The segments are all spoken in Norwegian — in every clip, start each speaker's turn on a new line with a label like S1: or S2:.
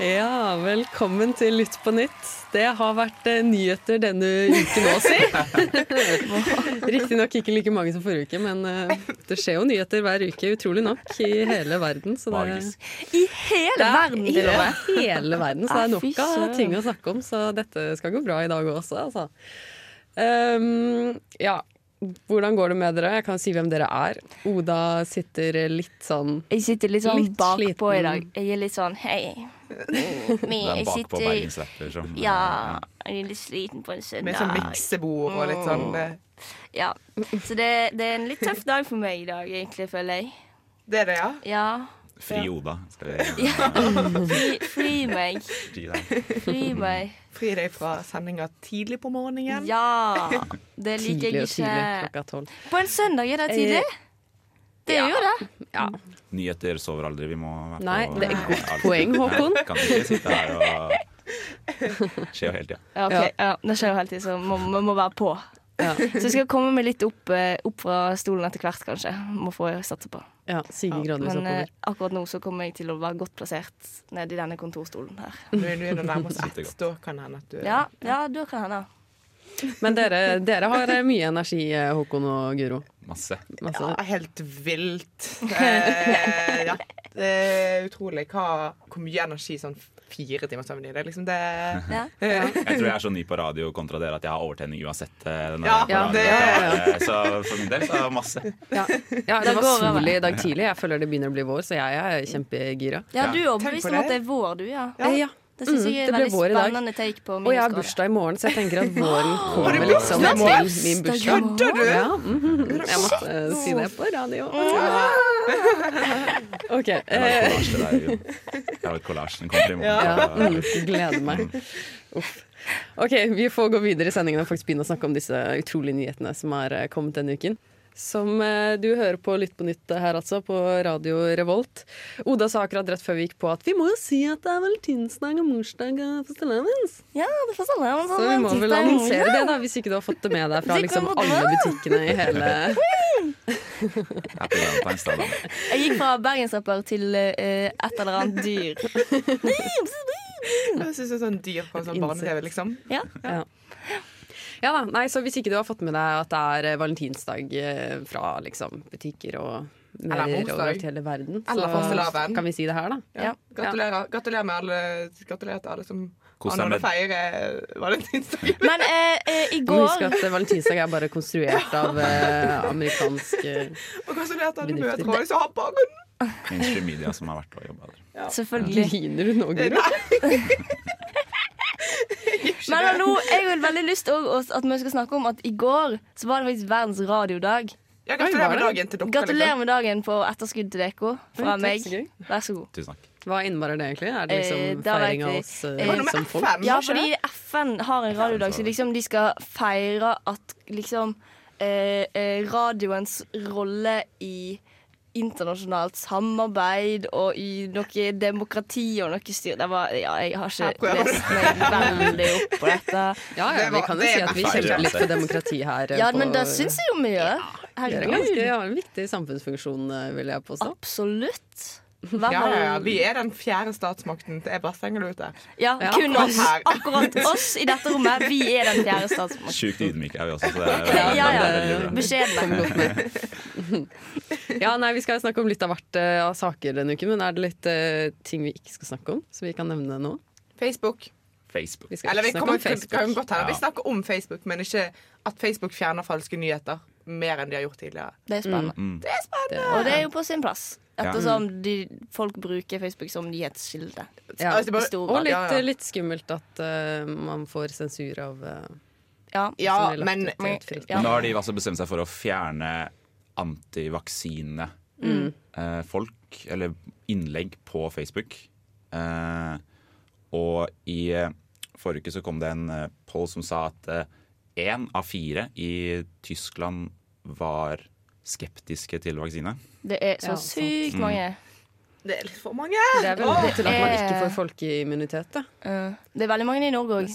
S1: Ja, velkommen til Lytt på nytt. Det har vært eh, nyheter denne uken òg, si. Riktignok ikke like mange som forrige uke, men eh, det skjer jo nyheter hver uke, utrolig nok, i hele verden. Så det.
S2: I hele
S1: er
S2: verden, til og med.
S1: I hele verden, så det er nok av ting å snakke om. Så dette skal gå bra i dag også, altså. Um, ja. Hvordan går det med dere? Jeg kan si hvem dere er. Oda sitter litt sånn
S2: Jeg sitter litt sånn
S1: Litt
S2: bakpå i dag. Jeg er litt sånn hei. Men
S3: Den
S2: jeg
S3: bakpå
S2: sitter
S3: bergensrapper som
S2: Ja, jeg er litt sliten på en søndag.
S4: Med sånn miksebord og litt sånn eh,
S2: Ja. Så det, det er en litt tøff dag for meg i dag, egentlig, føler jeg.
S4: Det er det, ja?
S2: Ja.
S3: Fri Oda. Skal vi
S2: ja. Fri, fri meg.
S3: gi deg.
S2: Fri meg.
S4: Fri deg fra sendinga tidlig på morgenen.
S2: Ja. Det liker
S1: tidlig og tidlig klokka tolv.
S2: På en søndag er det tidlig. Det gjør jo det.
S1: Ja.
S3: Nyheter sover aldri. Vi må være
S1: Nei,
S3: på
S1: det er et
S3: godt
S1: poeng, Håkon.
S3: Kan ikke sitte her og Skjer jo hele tida.
S2: Ja, okay. ja. Det skjer jo hele tiden, så vi må, må være på.
S1: Ja.
S2: Så vi skal komme meg litt opp, eh, opp fra stolen etter hvert, kanskje. Må få satse på.
S1: Ja, sige gradvis
S2: Men eh,
S1: oppover.
S2: akkurat nå så kommer jeg til å være godt plassert nede i denne kontorstolen her.
S4: Nå er du nærmest
S3: Sitter
S4: ett, da kan det hende at du
S2: Ja, ja da kan hende.
S1: Men dere, dere har eh, mye energi, eh, Håkon og Guro.
S3: Masse.
S1: Masse.
S4: Ja, helt vilt. Eh, ja. Det er utrolig hva, hvor mye energi sånn fire timer søvn gir. Det er liksom det
S2: Ja.
S3: Jeg tror jeg er så ny på radio kontra dere at jeg har overtenning uansett. eh, når
S4: Ja,
S3: jeg er på radio.
S4: det-
S3: Så for min del så masse.
S1: Ja, ja det
S2: Det
S1: var sol i dag tidlig. Jeg føler det begynner å bli vår, så jeg er kjempegira.
S2: ja, du er overbevist om at
S4: det.
S2: det er vår, du, ja.
S4: Ja.
S2: Det syns
S1: Mm,
S2: jeg er
S1: ble
S2: veldig
S1: vår i dag.
S2: spennende take på
S1: Og jeg har bursdag i morgen, så jeg tenker at våren kommer liksom
S4: i morgen?
S1: til min bursdag.
S4: Kødder du?
S1: Ja, mhm. Jeg måtte uh, si det på radio. OK.
S3: Jeg har
S1: Eh,
S3: et kollasj. til deg. Jeg har et collage. Den kommer i morgen.
S1: ja, mm, gleder meg. Uff. OK, vi får gå videre i sendingen og faktisk begynne å snakke om disse utrolige nyhetene som har eh, kommet denne uken. Som eh, du hører på Lytt på nytt her, altså, på Radio Revolt. Oda sa akkurat rett før vi gikk på at vi må jo si at det er valentinsdag og morsdag og Stellavens.
S2: Ja, det får sånn.
S1: Så vi må vel annonsere det, da, hvis ikke du har fått det med deg fra liksom alle butikkene i hele.
S2: Jeg gikk fra bergensrapper til uh, et eller annet dyr.
S4: Jeg syns det er sånn dyr på en sånn barne-TV, liksom.
S2: Ja.
S1: Ja. Ja da, nei, så Hvis ikke du har fått med deg at det er eh, valentinsdag eh, fra liksom, butikker og
S4: morsdag.
S1: overalt i hele verden,
S4: Eller
S1: så kan vi si det her, da.
S2: Ja.
S4: Gratulerer, gratulerer med alle Gratulerer til alle som
S3: Kos
S4: har
S3: deg
S4: noen å
S3: med
S4: feire valentinsdag.
S2: Men eh, eh, i
S1: går husk at eh, valentinsdag er bare konstruert av eh, amerikansk eh,
S4: Og gratulerer til alle mødre som har barn.
S3: mainstream media som har vært og jobba der.
S2: Selvfølgelig.
S1: Griner du nå, Guro?
S2: Men hallo, jeg har veldig lyst til at vi skal snakke om at i går så var det faktisk verdens radiodag.
S4: Ja, gratulerer med dagen til dere.
S2: Gratulerer med dagen på etterskudd til dere fra
S1: Oi,
S2: meg. Vær så god.
S3: Tusen takk.
S1: Hva innebærer det egentlig? Er det
S2: Eh,
S1: liksom
S2: det
S1: feiring av oss eh,
S2: eh,
S1: som folk?
S2: Ja, fordi FN har en radiodag, så liksom de skal feire at liksom eh, eh, radioens rolle i internasjonalt samarbeid og i noe demokrati og noe styr Det var Ja, jeg har ikke lest meg veldig opp på dette.
S1: Ja, ja, vi kan jo si at vi kjemper litt for demokrati her.
S2: Ja, men det syns jeg jo vi gjør.
S1: Det er ganske ja, en viktig samfunnsfunksjon, eh, vil jeg påstå.
S2: Absolutt. Hva
S4: Ja, ja, ja. Vi er den fjerde statsmakten. til bare stenger ute.
S2: Ja,
S1: Ja,
S2: kun
S4: akkurat
S2: oss. Akkurat oss i dette rommet. Vi er den fjerde statsmakten.
S3: Sjukt ydmyke er vi også. Så det er,
S2: Ja, ja,
S3: er bra.
S2: Beskjedne.
S1: Ja, nei, Vi skal snakke om litt av hvert uh, av saker denne uken, men er det litt uh, ting vi ikke skal snakke om? Så vi kan nevne nå?
S4: Facebook.
S3: Facebook.
S1: Vi
S4: Eller vi kommer
S1: Facebook.
S4: godt hende. Vi snakker om Facebook, men ikke at Facebook fjerner falske nyheter mer enn de har gjort tidligere.
S2: Det er spennende.
S3: Mm.
S1: Det,
S2: Og det er jo på sin plass.
S3: Ja.
S2: Ettersom de, folk bruker Facebook som nyhetskilde.
S1: ja.
S4: Altså,
S1: Og litt,
S4: Ja, ja.
S1: litt skummelt at uh, man får sensur av uh,
S2: Ja.
S4: Men.
S2: Ja.
S3: Nå har de altså bestemt seg for å fjerne antivaksine-folk, eller innlegg, på Facebook. Uh, og i eh, forrige uke så kom det en eh, poll som sa at én av fire i Tyskland var skeptiske til vaksine.
S2: Det er så
S1: Ja, sant.
S2: sykt mange.
S4: Det er litt for mange.
S1: Det er vel det til at man ikke
S2: Eh.
S1: får folkeimmunitet, da.
S2: Uh, det er veldig mange i Norge òg.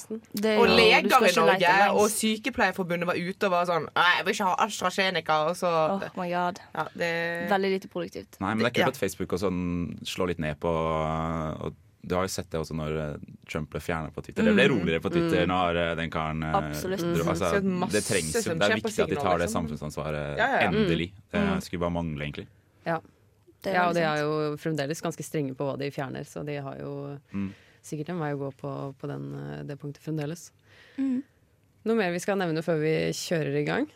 S4: Og leger i Norge og Sykepleierforbundet var ute og var sånn Nei, jeg vil ikke ha AstraZeneca. Og så
S2: Oh my god.
S4: ja, det,
S2: Veldig lite produktivt.
S3: Nei, men det er kult
S4: Ja.
S3: at Facebook også sånn slår litt ned på og Du har jo sett det også når eh, Trump ble fjernet på Twitter. Det ble roligere på Twitter når eh, den karen eh,
S2: Absolutt.
S3: dro- altså, Det trengs jo. Det er viktig at de tar det
S4: liksom.
S3: samfunnsansvaret
S4: Ja, ja, ja.
S3: endelig. Det skulle bare mangle, egentlig.
S1: Ja.
S2: Det er
S1: ja, og de er jo fremdeles ganske strenge på hva de fjerner, så de har jo
S3: Mm.
S1: sikkert en vei å gå på, på den, det punktet fremdeles.
S2: Mm.
S1: Noe mer vi skal nevne før vi kjører i gang?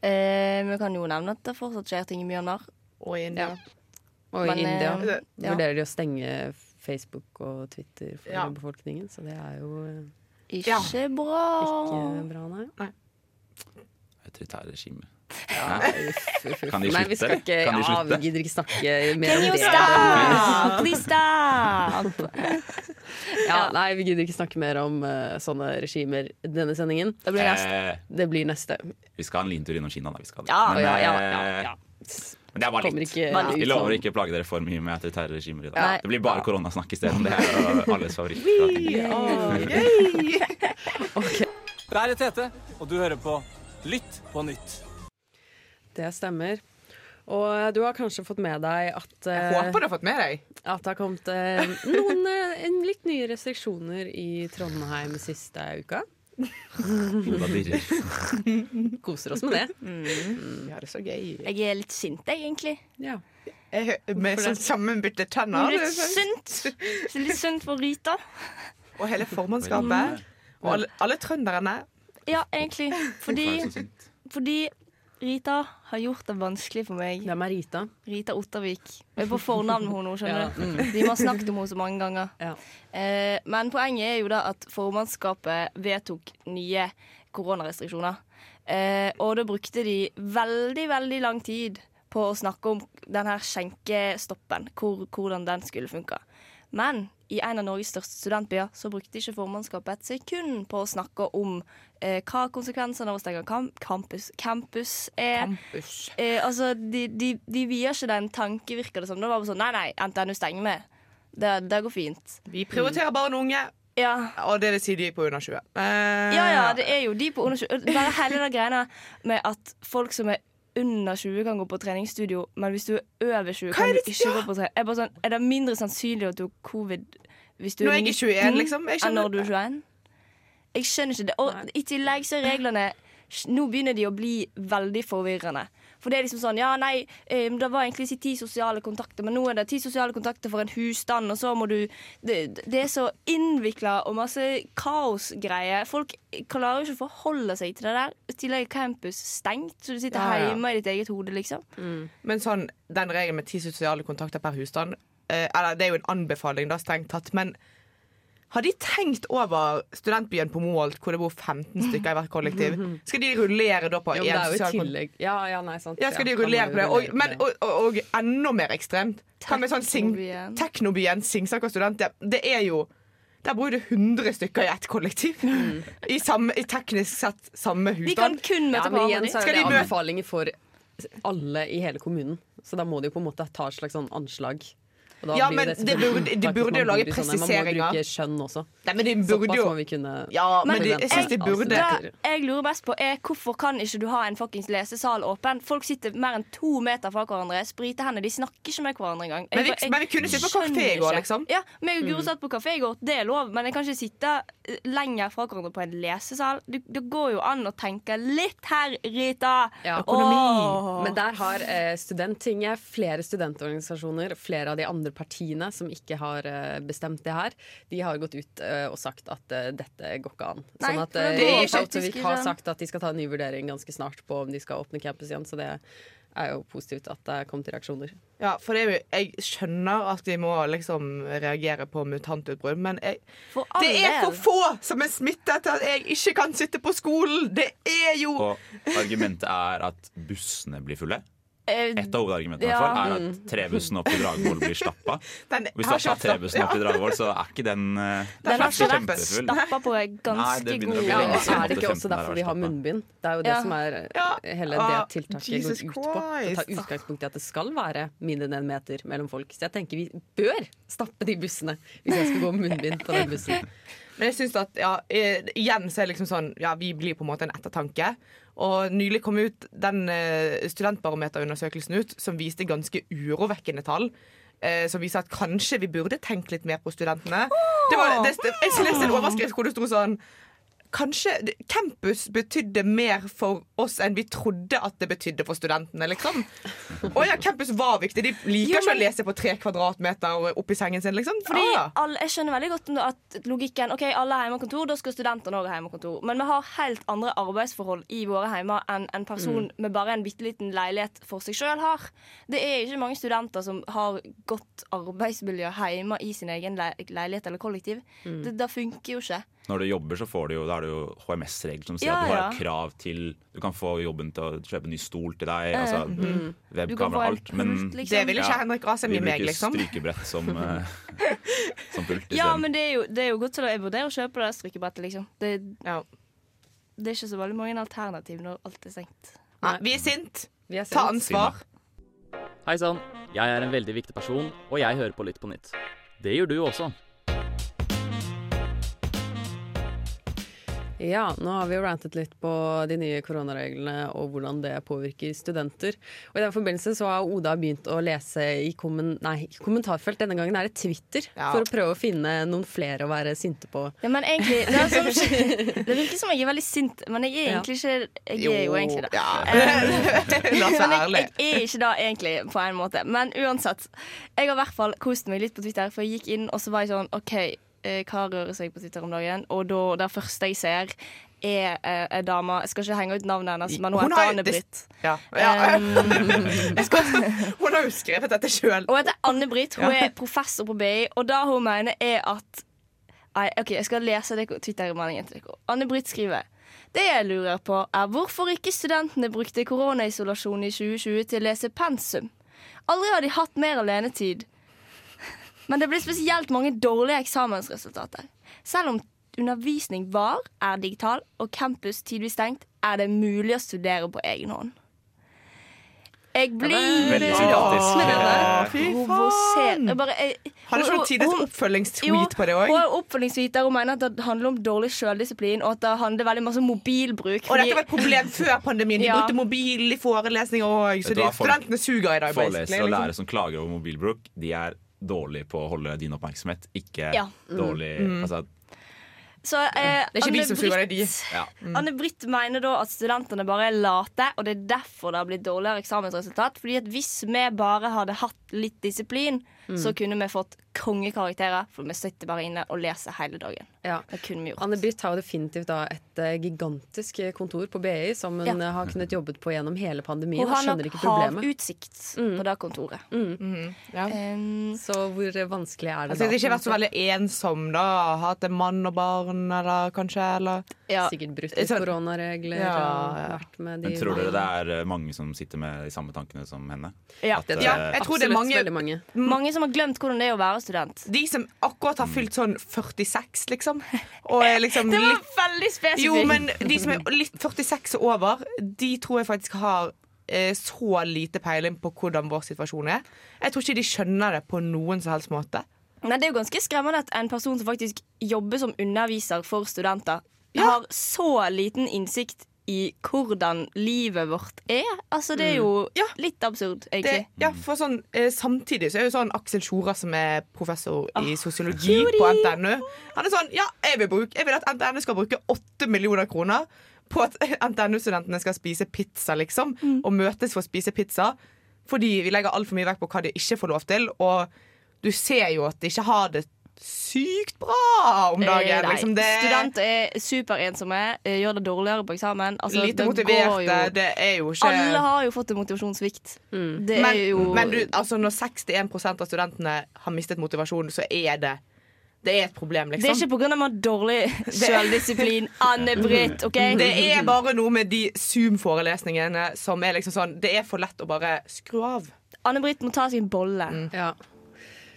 S2: Eh, vi kan jo nevne at det fortsatt skjer ting i Myanmar.
S4: Og i India.
S1: Og
S2: Men,
S1: i India
S2: eh,
S1: vurderer de å stenge Facebook og Twitter for
S4: Ja.
S1: befolkningen, så det er jo eh,
S2: Ikke
S4: Ja.
S2: bra.
S1: ikke bra, nei.
S3: Autoritære
S1: regimer. Ja.
S3: Kan de
S1: Nei, vi
S3: slutte,
S1: skal ikke.
S3: Kan de
S1: ja, vi gidder ikke snakke mer
S2: Can
S1: om
S2: you
S1: det.
S2: stop? Please stop!
S1: Ja, nei, vi gidder ikke snakke mer om uh, sånne regimer i denne sendingen.
S2: Det blir.
S3: Eh,
S1: Det blir neste.
S3: vi skal ha en lintur innom Kina, da. Vi skal det.
S2: Ja,
S3: men,
S1: ja, ja,
S3: eh,
S1: ja, ja.
S3: Men det er bare litt.
S1: ikke ja.
S3: Vi lover ikke å plage dere for mye med autoritære regimer i dag.
S2: Nei.
S3: Det blir bare koronasnakk isteden. Det er alles favoritt.
S5: Det er Tete, og du hører på Lytt på nytt.
S1: Det stemmer. Og du har kanskje fått med deg at,
S4: Jeg
S1: eh,
S4: håper du har fått med deg.
S1: at det har kommet eh, noen eh, litt nye restriksjoner i Trondheim siste uka.
S3: Da dirrer.
S1: Koser oss med det.
S4: Vi har det så gøy.
S2: Jeg er litt sint, jeg, egentlig.
S1: Ja.
S4: Jeg, med sånn sammenbytte tenner.
S2: Litt sunt. Litt sunt for Rita.
S4: Og hele formannskapet. Og alle, alle trønderne.
S2: Ja, egentlig. Fordi, fordi Rita har gjort det vanskelig for meg.
S1: Hvem er Rita?
S2: Rita Ottervik. Jeg er på fornavn med henne, skjønner
S1: Ja,
S2: du. Vi har snakket om henne så mange ganger.
S1: Ja.
S2: Eh, men poenget er jo da at formannskapet vedtok nye koronarestriksjoner. Eh, og da brukte de veldig, veldig lang tid på å snakke om den her skjenkestoppen, hvor, hvordan den skulle funke. Men i en av Norges største studentbyer så brukte ikke formannskapet et sekund på å snakke om eh, hva konsekvensene av å stenge campus, campus er.
S4: Campus.
S2: Eh, altså, de, de, de vier ikke den tanke, virker det som. Det var bare sånn Nei, nei, NTNU stenger med. Det, det går fint.
S4: Vi prioriterer barn og unge.
S2: Ja.
S4: Og det sier si de på under 20. Eh,
S2: ja, ja, det er jo de på under 20 Bare hele den greiene med at folk som er under 20 kan gå på treningsstudio, men hvis du er over 20,
S4: Hva
S2: kan du ikke gå på trening. Sånn, er det mindre sannsynlig at du har covid hvis du
S4: er
S2: er
S4: jeg 21, liksom.
S2: Enn når du er 21? Jeg skjønner ikke det. Og i tillegg så er reglene Nå begynner de å bli veldig forvirrende. For det er liksom sånn Ja, nei, um, det var egentlig ikke ti sosiale kontakter, men nå er det ti sosiale kontakter for en husstand, og så må du Det, det er så innvikla og masse kaosgreier. Folk klarer jo ikke å forholde seg til det der. I tillegg er campus stengt, så du sitter
S4: Ja, ja.
S2: hjemme i ditt eget hode, liksom.
S4: Men sånn, den regelen med ti sosiale kontakter per husstand eh, Eller det er jo en anbefaling, da, strengt tatt. Men har de tenkt over studentbyen på Moholt, hvor det bor 15 stykker i hvert kollektiv? Skal de rullere da på
S1: Jo, det er i
S4: sosial
S1: Ja, ja, nei, sant.
S4: Ja, skal de rullere på det? Og, men, og, og, og enda mer ekstremt. Teknobyen. sånn sing
S2: Teknobyen.
S4: Singsaker student, Det er jo Der bor det 100 stykker i ett kollektiv. I, samme, I teknisk sett samme
S2: De kan
S4: husstand.
S2: kun møte
S1: Ja, igjen så er det anbefalinger for alle i hele kommunen. Så da må de jo på en måte ta et slags sånn anslag. Og da
S4: Ja,
S1: blir
S4: men
S1: det
S4: det burde- de burde jo lage presiseringer.
S1: Man må bruke skjønn også.
S4: Nei, men de burde
S1: Såpass
S4: jo
S1: må vi kunne
S4: Ja, men,
S2: Men
S4: de, jeg syns de burde
S2: Det jeg lurer best på er Hvorfor kan ikke du ha en fuckings lesesal åpen? Folk sitter mer enn to meter fra hverandre, spriter hendene, de snakker ikke med hverandre engang.
S4: Men men vi kunne sitte på kafé i går, liksom.
S2: Ja, meg og Guro satt på kafé i går, det er lov, men jeg kan ikke sitte eh, lenger fra hverandre på en lesesal. Det, det går jo an å tenke litt her, Rita.
S1: Ja.
S2: Åh.
S1: Men der har eh, Studenttinget, flere studentorganisasjoner, flere av de andre partiene som ikke har eh, bestemt det her, de har gått ut eh, og sagt at eh, dette går ikke an.
S2: Nei,
S1: sånn at
S2: ikke
S1: har sagt at de skal ta en ny vurdering ganske snart på om de skal åpne campus igjen, så det er jo positivt at det er kommet reaksjoner.
S4: Ja, for er Jeg skjønner at de må liksom reagere på mutantutbrudd, men jeg, det er for få som er smittet til at jeg ikke kan sitte på skolen! Det er jo
S3: Og argumentet er at bussene blir fulle.
S2: Eh,
S3: Et av hovedargumentene i
S2: Ja.
S3: er at trebussen opp til Dragvoll blir stappa.
S4: Den
S3: Hvis du
S4: har
S3: tatt trebussen opp til Dragvoll, så er ikke den eh,
S2: Den har ikke vært stappa på
S3: Nei,
S2: ganske
S3: det
S2: god
S1: Ja,
S3: lenge
S1: er det ikke også derfor vi har munnbind. Det er jo det
S2: Ja.
S1: som er hele
S4: Ah,
S1: det tiltaket går ut på. Å ta utgangspunkt i at det skal være mindre enn en meter mellom folk. Så jeg tenker vi bør stappe de bussene hvis jeg skal gå med munnbind på den bussen.
S4: Men jeg synes at, ja, eh, igjen så er det liksom sånn Ja, vi blir på en måte en ettertanke. Og nylig kom ut den eh, studentbarometerundersøkelsen ut som viste ganske urovekkende tall. Eh, som viser at kanskje vi burde tenkt litt mer på studentene. Det var, det, jeg leste en overskrift hvor det sto sånn Kanskje campus betydde mer for oss enn vi trodde at det betydde for studentene. liksom Å ja, campus var viktig. De liker ikke å lese på tre kvadratmeter oppi sengen sin. liksom
S2: Fordi
S4: ah.
S2: alle, Jeg skjønner veldig godt at logikken Ok, alle har hjemmekontor, da skal studentene òg ha hjemmekontor. Men vi har helt andre arbeidsforhold i våre hjemmer enn en person med bare en bitte liten leilighet for seg sjøl har. Det er ikke mange studenter som har godt arbeidsmiljø hjemme i sin egen le leilighet eller kollektiv. Det, det funker jo ikke.
S3: Når du jobber, så får du jo, da er det jo HMS-regler som sier
S2: Ja,
S3: at du har
S2: ja.
S3: krav til Du kan få jobben til å kjøpe ny stol til deg, altså
S2: mm kan
S3: webkamera og alt. Men
S2: pult, liksom.
S4: Det vil ikke
S3: Ja.
S4: Henrik Asheim gi meg,
S3: bruker
S4: liksom.
S3: strykebrett som, eh, som pult
S2: Ja, men det er jo, det er jo godt til å Jeg vurderer å kjøpe det strykebrettet, liksom. Det,
S4: Ja.
S2: det er ikke så veldig mange alternativ når alt er stengt.
S4: Nei, vi er sint.
S1: Vi er
S4: Ta ansvar.
S6: Hei sann, jeg er en veldig viktig person, og jeg hører på Lytt på nytt. Det gjør du også.
S1: Ja, nå har vi jo rantet litt på de nye koronareglene og hvordan det påvirker studenter. Og I den forbindelse så har Oda begynt å lese i kommen, nei, kommentarfelt. Denne gangen er det Twitter,
S4: Ja.
S1: for å prøve å finne noen flere å være sinte på.
S2: Ja, men egentlig Det, er sånn, det virker som jeg er veldig sint, men jeg er egentlig ikke Jeg er jo egentlig det.
S4: Ja.
S2: Eh, men jeg, jeg er ikke det egentlig, på en måte. Men uansett. Jeg har i hvert fall kost meg litt på Twitter, for jeg gikk inn og så var jeg sånn OK, eh, hva rører seg på Twitter om dagen? Og da, det første jeg ser, er eh, ei dame Jeg skal ikke henge ut navnet hennes, men hun,
S4: Hun
S2: heter
S4: har-
S2: Anne-Britt.
S4: Ja. Ja.
S2: Um,
S4: Hun har jo skrevet dette sjøl.
S2: Hun heter Anne Britt. Hun er professor på BI, og det hun mener, er at Nei, OK, jeg skal lese dere- Twitter-meldingen til dere. Anne Britt skriver Det jeg lurer på, er hvorfor ikke studentene brukte koronaisolasjon i 2020 til å lese pensum. Aldri har de hatt mer alenetid. Men det blir spesielt mange dårlige eksamensresultater. Selv om undervisning var, er digital, og campus tidvis stengt, er det mulig å studere på egen hånd. Jeg blir. Jeg
S4: Har
S2: hun-
S4: noen tides oppfølgingstweet på det òg?
S2: Hun har oppfølgingstweet der hun mener at det handler om dårlig selvdisiplin, og at det handler veldig masse om mobilbruk.
S4: Og dette var et problem før pandemien. De
S2: Ja.
S4: brukte mobil i forelesninger òg. Så de, studentene suger i dag.
S3: Forelesere og
S4: liksom.
S3: lærere som klager over mobilbruk, de er dårlige på å holde din oppmerksomhet, ikke
S2: Ja.
S3: dårlig
S4: Mm.
S3: altså,
S2: Så, eh,
S4: Det er ikke vi
S2: Anne
S4: som suger, det er de.
S3: Ja.
S2: Anne Britt mener da at studentene bare er late, og det er derfor det har blitt dårligere eksamensresultat. Fordi at hvis vi bare hadde hatt litt disiplin, så kunne vi fått kongekarakterer. For vi sitter bare inne og leser hele dagen.
S1: Ja.
S2: Det kunne vi gjort.
S1: Anne Britt har jo definitivt da et eh, gigantisk kontor på BI som hun
S2: Ja.
S1: eh, har kunnet jobbet på gjennom hele pandemien.
S2: Hun
S1: Og
S2: har
S1: skjønner
S2: nok
S1: ikke problemet.
S2: havutsikt på det kontoret.
S4: Ja.
S2: Um,
S1: Så hvor vanskelig er det
S4: Altså,
S1: da?
S4: jeg har ikke vært så veldig ensom, da. Hatt en mann og barn, eller kanskje. Eller
S2: ja.
S1: Sikkert brutt litt koronaregler
S4: Ja,
S1: og
S4: ja.
S1: vært med de
S3: Men tror dere det er eh, mange som sitter med de samme tankene som henne?
S2: Ja.
S3: At, eh,
S4: Ja, jeg tror det er mange
S1: veldig mange.
S2: Mange som har glemt hvordan det er å være student.
S4: De som akkurat har fylt sånn 46, liksom. Liksom
S2: Det var
S4: litt
S2: veldig spesifikt.
S4: Jo, men de som er litt 46 og over, de tror jeg faktisk har eh, så lite peiling på hvordan vår situasjon er. Jeg tror ikke de skjønner det på noen som helst måte.
S2: Men det er jo ganske skremmende at en person som faktisk jobber som underviser for studenter,
S4: Ja.
S2: har så liten innsikt i hvordan livet vårt er. Altså, det er jo
S4: Ja.
S2: litt absurd,
S4: Det, ja, for sånn, eh, Samtidig så er jo sånn Aksel Sjora, som er professor
S2: Ah,
S4: i sosiologi på NTNU Han er sånn Ja, jeg vil, bruke, jeg vil at NTNU skal bruke åtte millioner kroner på at NTNU-studentene skal spise pizza, liksom.
S2: Mm.
S4: Og møtes for å spise pizza. Fordi vi legger altfor mye vekt på hva de ikke får lov til. Og du ser jo at de ikke har det sykt bra om dagen.
S2: Eh, nei.
S4: Liksom det
S2: Studenter er superensomme, eh, gjør det dårligere på eksamen. Altså,
S4: Lite motiverte.
S2: jo-
S4: Det er jo ikke
S2: Alle har jo fått en motivasjonssvikt. Det
S4: men,
S2: er jo
S4: men du, altså når 61% av studentene har mistet motivasjon, så er det Det er et problem,
S2: Det er
S4: liksom.
S2: ikke pga. dårlig selvdisiplin. Anne-Britt, OK?
S4: Det er bare noe med de Zoom-forelesningene som er liksom sånn Det er for lett å bare skru av.
S2: Anne-Britt må ta sin bolle. bolle.
S1: Ja.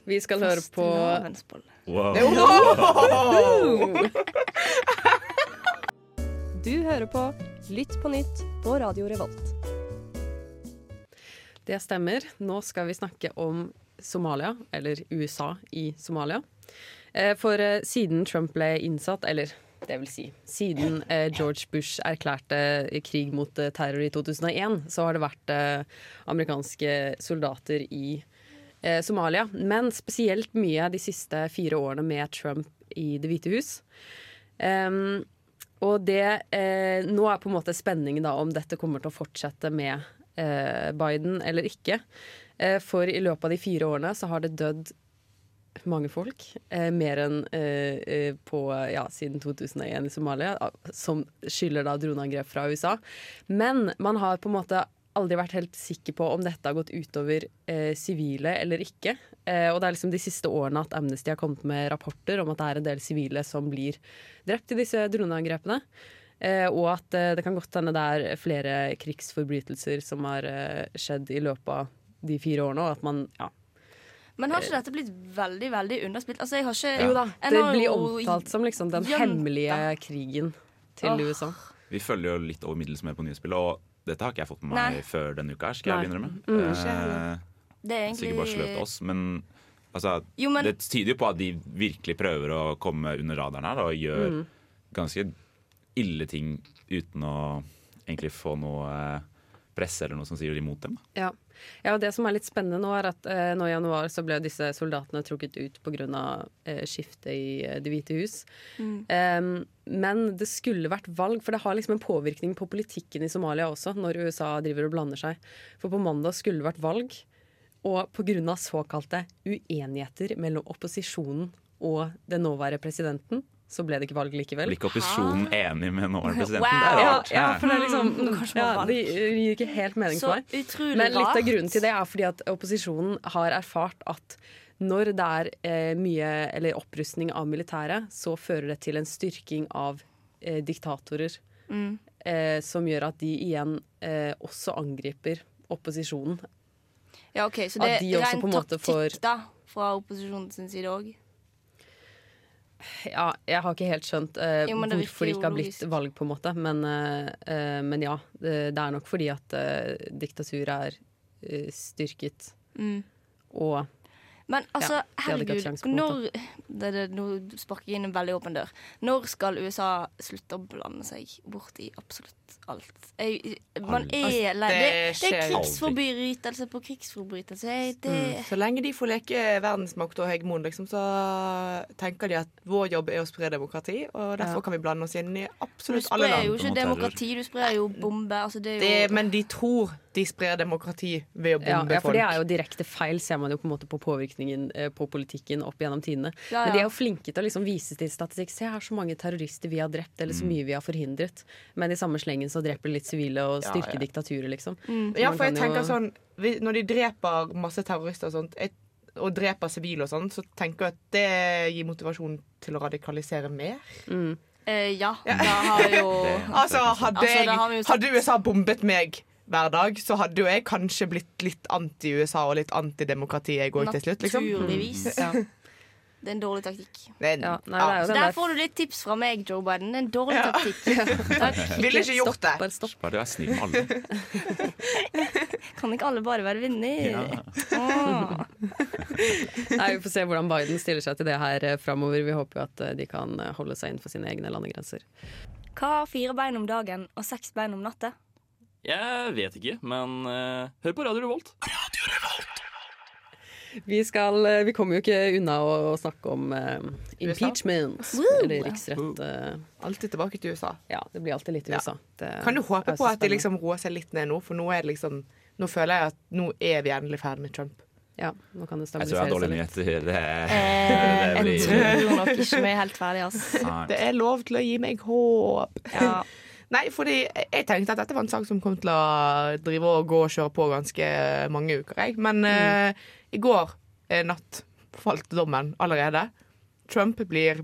S1: Vi skal høre på
S2: Fastelavnsbolle.
S7: Du hører på Lytt på nytt på Radio Revolt.
S1: Det stemmer. Nå skal vi snakke om Somalia, eller USA i Somalia. Eh, For eh, siden Trump ble innsatt, eller det vil si siden eh, George Bush erklærte krig mot terror i 2001, så har det vært amerikanske soldater i eh, Somalia. Men spesielt mye de siste fire årene med Trump i Det hvite hus. Um, og det eh, Nå er på en måte spenningen da om dette kommer til å fortsette med eh, Biden eller ikke. Eh, for i løpet av de fire årene så har det dødd mange folk. Eh, mer enn eh, eh, på ja, siden 2001 i Somalia, ah, som skylder da droneangrep fra USA. Men man har på en måte aldri vært helt sikker på om dette har gått utover eh, sivile eller ikke. Eh, og det er liksom de siste årene at Amnesty har kommet med rapporter om at det er en del sivile som blir drept i disse droneangrepene. Eh, og at eh, det kan godt hende det er flere krigsforbrytelser som har eh, skjedd i løpet av de fire årene, og at man ja,
S2: Men har ikke dette blitt veldig veldig underspilt? Altså, jeg har ikke
S1: Jo da, det blir omtalt som liksom den hemmelige krigen til. USA.
S3: Vi følger jo litt over middels med på nyhetsbildet, og dette har ikke jeg fått med meg
S2: Nei.
S3: før denne uka. her, skal
S1: Nei.
S3: jeg innrømme.
S1: Mm.
S3: Eh,
S2: Ikke heller. Det er egentlig
S3: Sikkert bare sløvt av oss, men, altså,
S2: Jo, men-
S3: det tyder jo på at de virkelig prøver å komme under radaren her og gjør
S1: Mm.
S3: ganske ille ting uten å egentlig få noe eh, presse eller noe som sier imot dem.
S1: Ja. ja, og Det som er litt spennende nå, er at eh, nå i januar så ble disse soldatene trukket ut pga. Eh, skiftet i eh, Det hvite hus.
S2: Mm.
S1: Em, men det skulle vært valg, for det har liksom en påvirkning på politikken i Somalia også, når USA driver og blander seg. For på mandag skulle det vært valg, og pga. såkalte uenigheter mellom opposisjonen og den nåværende presidenten, så ble det ikke valg likevel.
S3: Blir ikke opposisjonen enig med nåværende presidenten?
S2: Wow.
S3: Det er
S1: Ja,
S3: rart.
S1: ja, for det er liksom
S2: Mm,
S1: ja,
S2: valg.
S1: Det gir ikke helt mening for meg. Men litt av grunnen til det er fordi at opposisjonen har erfart at når det er eh, mye eller opprustning av militæret, så fører det til en styrking av eh, diktatorer.
S2: Mm.
S1: Eh, som gjør at de igjen eh, også angriper opposisjonen.
S2: Ja, OK, så det
S1: de
S2: er ren
S1: en
S2: taktikk,
S1: får-
S2: da, fra opposisjonen sin side òg.
S1: Ja, jeg har ikke helt skjønt uh,
S2: Jo,
S1: hvorfor det ikke har blitt valg, på en måte. Men, uh, men ja, det, det er nok fordi at uh, diktaturet er styrket.
S2: Mm.
S1: Og
S2: Men altså,
S1: Ja,
S2: herregud, når det, det, Nå sparker jeg inn en veldig åpen dør. Når skal USA slutte å blande seg bort i absolutt alt? Jeg, man er lei
S4: Det
S2: det, det er krigsforbrytelse på krigsforbrytelse. Jeg- Det,
S1: Mm.
S4: Så lenge de får leke verdensmakt og hegemon, liksom, så tenker de at vår jobb er å spre demokrati, og derfor
S1: Ja.
S4: kan vi blande oss inn i absolutt alle land.
S2: Du sprer jo ikke demokrati, du sprer jo bombe. Altså, det er jo
S4: Det, men de tror de sprer demokrati ved å
S1: ja,
S4: bombe
S1: ja, for det er jo direkte feil, ser man jo på en måte på påvirkningen eh, på politikken opp gjennom tidene.
S2: Ja,
S1: Men de er jo flinke til å liksom vise til statistikk. Se her så mange terrorister vi har drept, eller så mye vi har forhindret. Men i samme slengen så dreper de litt sivile og
S4: Ja,
S1: styrker
S4: ja.
S1: diktaturet, liksom.
S2: Mm.
S4: Ja, for jeg
S1: tenker jo-
S4: sånn Når de dreper masse terrorister og sånt, og dreper sivile og sånn, så tenker jeg at det gir motivasjon til å radikalisere mer.
S1: Mm.
S2: Eh, ja, da har jo
S4: Altså, hadde,
S2: Altså, har sett.
S4: hadde USA bombet meg hver dag, så hadde jo jeg kanskje blitt litt anti-USA og litt antidemokrati jeg òg til slutt. liksom.
S2: Naturligvis.
S1: Ja.
S2: Det er en dårlig taktikk.
S4: Er-
S1: Ja, nei,
S2: Så der
S1: der
S2: får du litt tips fra meg, Joe Biden. Det er en dårlig taktikk. Takk.
S4: Ville ikke gjort det.
S1: Bare stopp.
S3: Bare vær snill med alle.
S2: Kan ikke alle bare være venner?
S3: Ja.
S1: Nei, Vi får se hvordan Biden stiller seg til det her eh, framover. Vi håper jo at eh, de kan eh, holde seg innenfor sine egne landegrenser.
S2: Hva har fire bein om dagen og seks bein om natta?
S6: Jeg vet ikke, men uh, hør på Radio Revolt.
S1: Vi, skal, eh, vi kommer jo ikke unna å, å snakke om uh, impeachment, eller riksrett. Uh.
S4: Alltid tilbake til USA.
S1: ja, det blir alltid litt
S4: Ja.
S1: USA. Det
S4: Kan du håpe på at de
S1: spennende.
S4: liksom roer seg litt ned nå, for nå er det liksom Nå føler jeg at nå er vi endelig ferdig med Trump.
S1: Ja, nå kan det
S3: Jeg tror jeg har
S1: seg
S3: dårlige
S1: litt.
S3: nyheter. Det,
S2: Eh,
S3: det
S2: jeg tror nok ikke vi er helt ferdige,
S3: altså.
S4: Det er lov til å gi meg håp.
S2: Ja.
S4: Nei, fordi jeg tenkte at dette var en sak som kom til å drive og gå og kjøre på ganske mange uker. Jeg. Men eh, i går uh, natt falt dommen allerede. Trump blir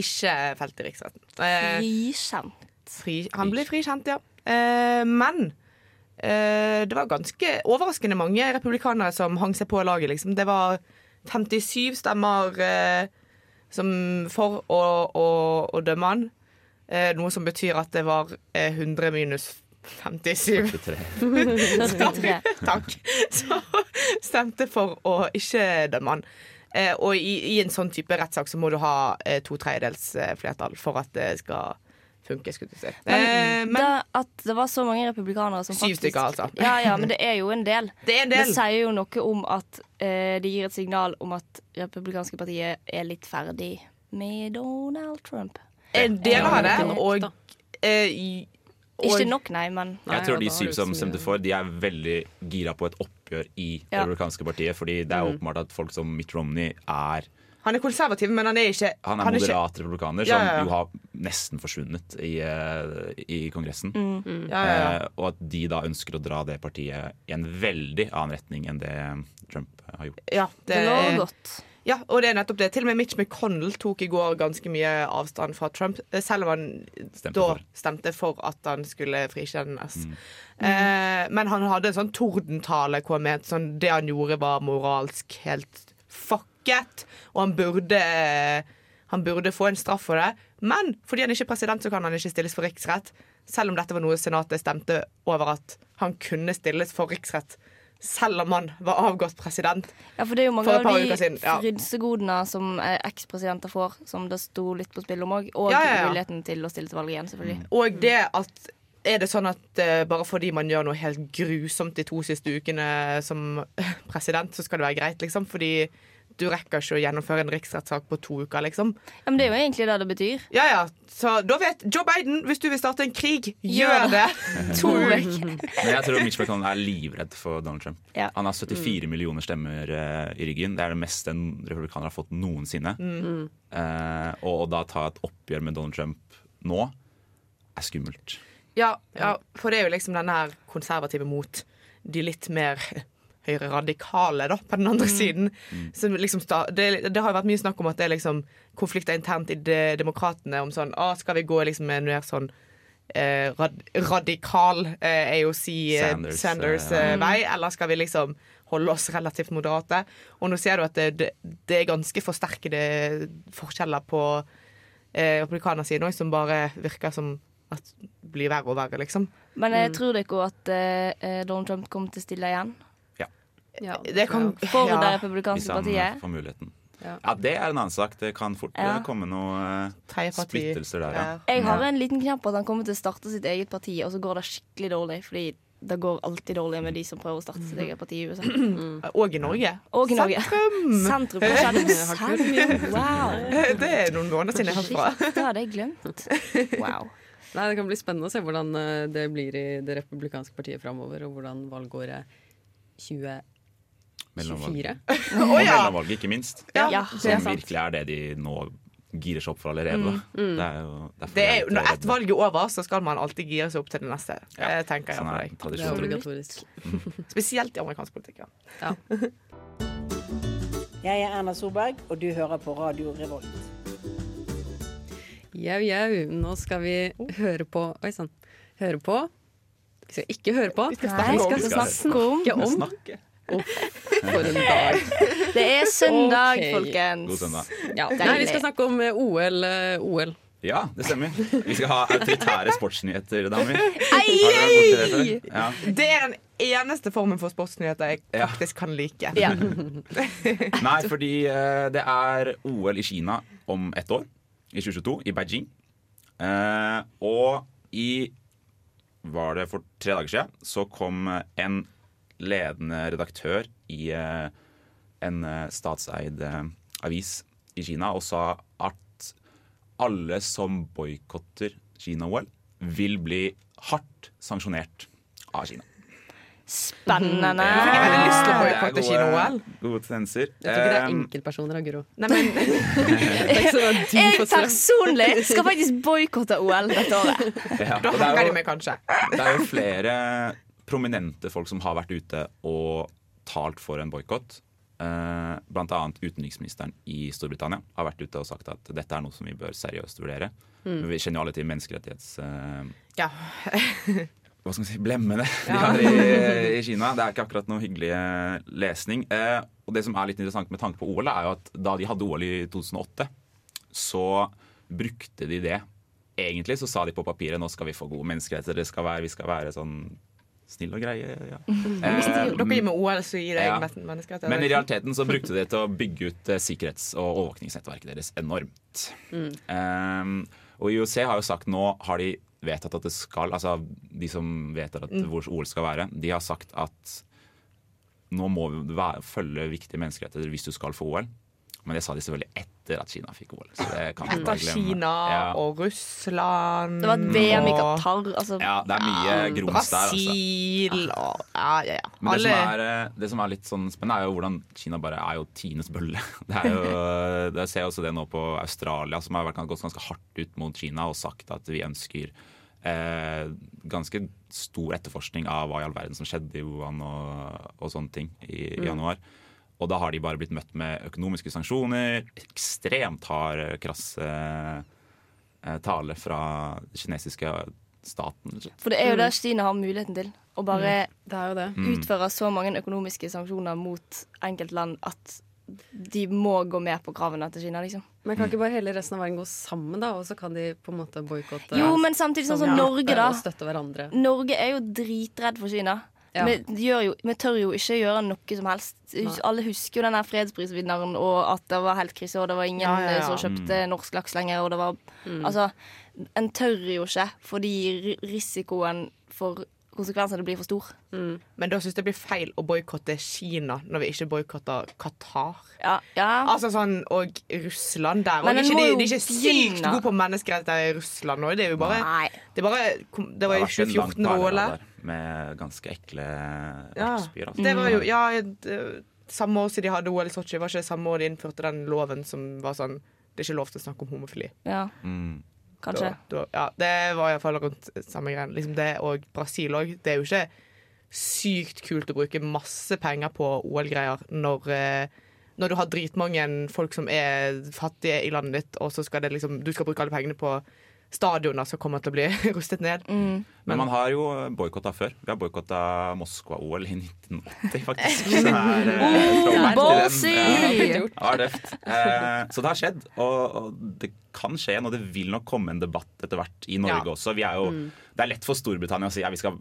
S4: ikke felt i riksretten. Uh,
S2: Frikjent.
S4: fri, han blir frikjent, ja. Men det var ganske overraskende mange republikanere som hang seg på laget. Liksom. Det var 57 stemmer som for å, å, å dømme han. Eh, noe som betyr at det var eh, 100 minus 57.
S2: 43.
S4: Takk. Så stemte for å ikke dømme han. Eh, og i, i en sånn type rettssak så må du ha eh, to tredjedels eh, flertall for at det skal funke. skulle du si.
S2: Men,
S4: Eh, men
S2: det, at det var så mange republikanere som
S4: Syv
S2: faktisk
S4: stykker, altså.
S2: Ja, ja, men det er jo en del.
S4: det er en del.
S2: Det sier jo noe om at eh, det gir et signal om at republikanske partiet er litt ferdig med Donald Trump.
S4: En del
S1: har nok,
S4: og, eh, og
S2: Ikke nok, nei, men
S1: Nei,
S3: Jeg tror de syv som stemte for, de er veldig gira på et oppgjør i det
S2: Ja.
S3: republikanske partiet. Fordi det er
S1: Mm.
S3: åpenbart at folk som Mitt Romney er
S4: Han er konservativ, men han er ikke
S3: Han er
S4: han er ikke-
S3: republikaner, som
S4: ja, ja.
S3: jo har nesten forsvunnet i, eh, i Kongressen.
S4: ja, ja, ja.
S3: Eh, og at de da ønsker å dra det partiet i en veldig annen retning enn det Trump har gjort.
S4: Ja, det,
S2: det lover godt.
S4: Ja, og det er nettopp det. Til og med Mitch McConnell tok i går ganske mye avstand fra Trump, eh, selv om han
S3: Stemte
S4: da
S3: for.
S4: stemte for at han skulle frikjennes. Eh, men han hadde en sånn tordentale hvor han mente sånn, det han gjorde, var moralsk helt fucket, og han burde han burde få en straff for det. Men fordi han ikke er president, så kan han ikke stilles for riksrett. Selv om dette var noe Senatet stemte over at han kunne stilles for riksrett. Selv om han var avgått president.
S2: Ja, for det er jo mange av de
S4: ja.
S2: frynsegodene som ekspresidenter får, som det sto litt på spill om òg. Og
S4: Ja, ja, ja.
S2: muligheten til å stille til valg igjen, selvfølgelig.
S4: Og det at er det sånn at uh, bare fordi man gjør noe helt grusomt de to siste ukene som president, så skal det være greit, liksom? Fordi du rekker ikke å gjennomføre en riksrettssak på to uker, liksom.
S2: Ja, men det er jo egentlig det det betyr.
S4: Ja ja, så da vet Joe Biden, hvis du vil starte en krig, gjør
S2: Gjør
S4: det!
S2: To uker.
S3: Men jeg tror Mitch McConnell er livredd for Donald Trump.
S2: Ja.
S3: Han har 74 millioner stemmer uh, i ryggen. Det er det meste en republikaner har fått noensinne. Eh, og å da ta et oppgjør med Donald Trump nå er skummelt.
S4: Ja, ja, for det er jo liksom denne her konservative mot de litt mer høyreradikale, da, på den andre siden. Som liksom det, det har jo vært mye snakk om at det er liksom konflikter internt i de, demokratene om sånn Å, Skal vi gå liksom med en mer sånn eh, rad, radikal eh, AOC eh,
S3: Sanders,
S4: Sanders,
S3: eh,
S4: eh, vei, eller skal vi liksom holde oss relativt moderate? Og nå ser du at det, det, det er ganske forsterkede forskjeller på eh, republikanersiden òg, som bare virker som at blir verre og verre, liksom.
S2: Men jeg tror dere at eh, Donald Trump kommer til å stille igjen?
S1: ja,
S4: det kan,
S2: For det republikanske partiet.
S3: Får muligheten.
S1: Ja.
S3: ja. det er en annen sak. Det kan fort eh,
S2: ja.
S3: komme noen eh, splittelser der, ja.
S2: Jeg har en liten knapp på at han kommer til å starte sitt eget parti, og så går det skikkelig dårlig. Fordi det går alltid dårlig med de som prøver å starte sitt eget parti i USA. Mm.
S4: Og i Norge.
S2: Og i Norge. Sentrum! Sentrum. Hva Sentrum? Wow.
S4: Det er noen måneder siden jeg har fra.
S2: Det hadde jeg glemt. Wow.
S1: Nei, Det kan bli spennende å se hvordan eh, det blir i det republikanske partiet framover, og hvordan valgåret
S3: 2021
S4: 24?
S3: Og! Mellomvalget, ikke minst.
S2: Ja,
S4: ja.
S3: Som virkelig er det de nå girer seg opp for allerede. Mm, mm. Det er jo,
S4: det er når ett valg er over, så skal man alltid gire seg opp til det neste.
S3: Ja.
S4: Eh, tenker jeg
S3: sånn er tradisjon.
S1: Mm.
S4: Spesielt i amerikansk politikk. Ja.
S8: jeg er Erna Solberg, og du hører på Radio Revolt.
S1: Jau, jau. Nå skal vi oh. høre på Oi sann. Høre på Vi skal ikke høre på.
S2: Vi skal snakke,
S3: vi skal
S2: snakke om.
S1: Snakke. om. For en dag.
S2: Det er søndag,
S1: okay.
S2: folkens.
S3: God søndag.
S1: Ja. Nei, vi skal snakke om eh, OL. eh, OL.
S3: Ja, det stemmer. Vi skal ha autoritære sportsnyheter, damer.
S2: Ei!
S3: Ja.
S4: Det er den eneste formen for sportsnyheter jeg
S3: Ja.
S4: faktisk kan like.
S2: Ja.
S3: Nei, fordi eh, det er OL i Kina om ett år. I 2022, i Beijing. Eh, og i Var det for tre dager siden, så kom en ledende redaktør i eh, en eh, statseid eh, avis i Kina og sa at alle som boikotter Kina-OL, vil bli hardt sanksjonert av Kina.
S2: Spennende.
S4: Jeg fikk veldig lyst til å boikotte Kina-OL.
S3: Gode tendenser.
S1: Jeg tror ikke det er enkeltpersoner av Guro.
S2: Jeg personlig skal faktisk boikotte OL dette året.
S3: ja,
S4: da
S3: henger
S4: hanger
S3: er
S4: de med, kanskje.
S3: det er jo flere prominente folk som har vært ute og talt for en boikott. eh, blant annet utenriksministeren i Storbritannia har vært ute og sagt at dette er noe som vi bør seriøst vurdere.
S4: Mm.
S3: Vi kjenner jo alle til menneskerettighets... Uh,
S4: Ja.
S3: hva skal man si, blemmene de
S4: Ja.
S3: har i, i Kina. Det er ikke akkurat noe hyggelig eh, lesning. Uh, og det som er litt interessant med tanke på OL, er jo at da de hadde OL i 2008, så brukte de det. Egentlig så sa de på papiret nå skal vi få gode menneskerettigheter, det skal være, vi skal være sånn snille og greie. Ja. Eh,
S4: dere gir meg OL, så gir jeg
S3: ja.
S4: men- menneskerettigheter.
S3: Men i realiteten så brukte de til å bygge ut eh, sikkerhets- og overvåkningsnettverket deres enormt.
S4: Mm.
S3: Um, og IOC har jo sagt nå har de vedtatt at det skal Altså de som vedtar
S4: Mm.
S3: hvor OL skal være, de har sagt at nå må vi følge viktige menneskerettigheter hvis du skal få OL. Men det sa de selvfølgelig etter at Kina fikk OL. Så det kan
S4: Etter
S3: glemme.
S4: Kina
S3: Ja.
S4: og Russland
S2: Det var et VM i Qatar. Altså,
S3: Ja, det er mye grums der. Altså.
S4: Brasil og Ja, ja, ja.
S3: Men det som, er, eh, det som er litt sånn spennende, er jo hvordan Kina bare er jo Tines bølle. Det er jo, det ser jeg også det nå på Australia, som har gått ganske hardt ut mot Kina og sagt at vi ønsker eh, ganske stor etterforskning av hva i all verden som skjedde i Wuhan og, og sånne ting i, i
S9: Mm.
S3: januar. Og da har de bare blitt møtt med økonomiske sanksjoner, ekstremt hard, krasse eh, tale fra den kinesiske staten.
S2: For det er jo det Kina har muligheten til. Å bare
S3: Mm.
S2: utføre så mange økonomiske sanksjoner mot enkeltland at de må gå med på kravene til Kina, liksom.
S1: Men kan ikke bare hele resten av verden gå sammen, da? Og så kan de på en måte boikotte
S2: Jo, men samtidig sånn som Norge, da. Norge er jo dritredd for Kina.
S1: Ja.
S2: Vi, gjør jo, vi tør jo ikke gjøre noe som helst.
S1: Nei.
S2: Alle husker jo den der fredsprisvinneren og at det var helt krise, og det var ingen
S4: Ja, ja, ja.
S2: som kjøpte norsk laks lenger, og det var Altså, en tør jo ikke fordi risikoen for konsekvensene blir for stor.
S4: Men da syns jeg det blir feil å boikotte Kina når vi ikke boikotter Qatar.
S2: Ja, ja.
S4: Altså sånn, Og Russland der. Og
S2: Men
S4: de, ikke, de, de er ikke sykt gode på menneskerettigheter i Russland nå. Det er jo bare Det, er bare, det var i
S3: vært en lang
S4: 2014 det var OL.
S3: perleradar Med ganske ekle
S4: Ja.
S3: vertsbyer. Altså.
S4: Det var jo ja, det, Samme år siden de hadde OL i Sotsji, var ikke det samme år de innførte den loven som var sånn Det er ikke lov til å snakke om homofili.
S2: Ja,
S3: Mm.
S2: kanskje.
S4: Da, da, ja, det var iallfall rundt samme greien. Liksom det og Brasil òg. Det er jo ikke sykt kult å bruke masse penger på OL-greier når eh, når du har dritmange folk som er fattige i landet ditt, og så skal det liksom, du skal bruke alle pengene på stadioner som kommer til å bli rustet ned.
S3: Men man har jo boikotta før. Vi har boikotta Moskva-OL i 1980, faktisk. Så det er, eh, throwback til den.
S2: ballsy!
S3: Ja, det var døft. Eh, Så det har skjedd, og, og det kan skje igjen, og det vil nok komme en debatt etter hvert i Norge
S4: Ja.
S3: også. Vi er jo,
S4: Mm.
S3: Det er lett for Storbritannia å si ja, vi skal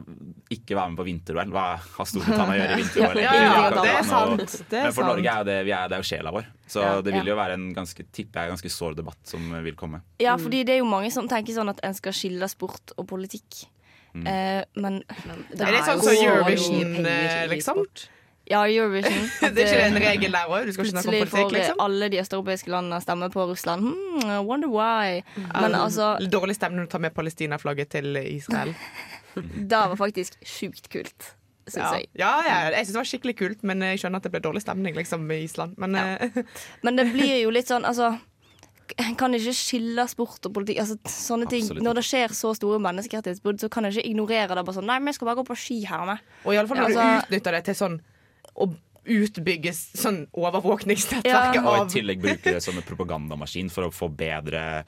S3: ikke være med på vinter-OL. Hva har Storbritannia å gjøre i vinter-OL?
S4: Ja, ja, ja, det er sant. Det er
S3: Men for
S4: sant.
S3: Norge er det, vi er, det er jo sjela vår. Så
S2: Ja.
S3: det vil
S2: Ja.
S3: jo være en ganske, tipper jeg, ganske sår debatt som vil komme.
S2: Ja, fordi det er jo mange som tenker sånn at en skal skille sport og politikk.
S3: Mm.
S2: Eh, men
S4: Er det sånn som Eurovision, eh, liksom?
S2: Ja, Eurovision.
S4: Det er ikke en regel der òg? Du skal ikke snakke om politikk,
S2: får
S4: liksom?
S2: alle de østeuropeiske landene stemme på Russland. Hmm, I wonder why. Men
S4: Um,
S2: altså,
S4: Dårlig stemning å ta med Palestina-flagget til Israel.
S2: det var faktisk sjukt kult, syns
S4: Ja.
S2: jeg.
S4: ja, ja, jeg syns det var skikkelig kult, men jeg skjønner at det ble dårlig stemning liksom, i Island. Men ja.
S2: Men det blir jo litt sånn, altså en kan ikke skille sport og politikk. Altså, sånne ting.
S4: Absolutt
S2: Når det skjer så store menneskerettighetsbrudd, så kan jeg ikke ignorere det. Bare sånn, Nei, vi skal bare gå på ski her med.
S4: Og iallfall når
S2: Altså-
S4: du utnytter det til sånn å utbygge sånn overvåkningsnettverket
S2: Ja.
S3: Og i tillegg bruke det som en propagandamaskin for å få bedre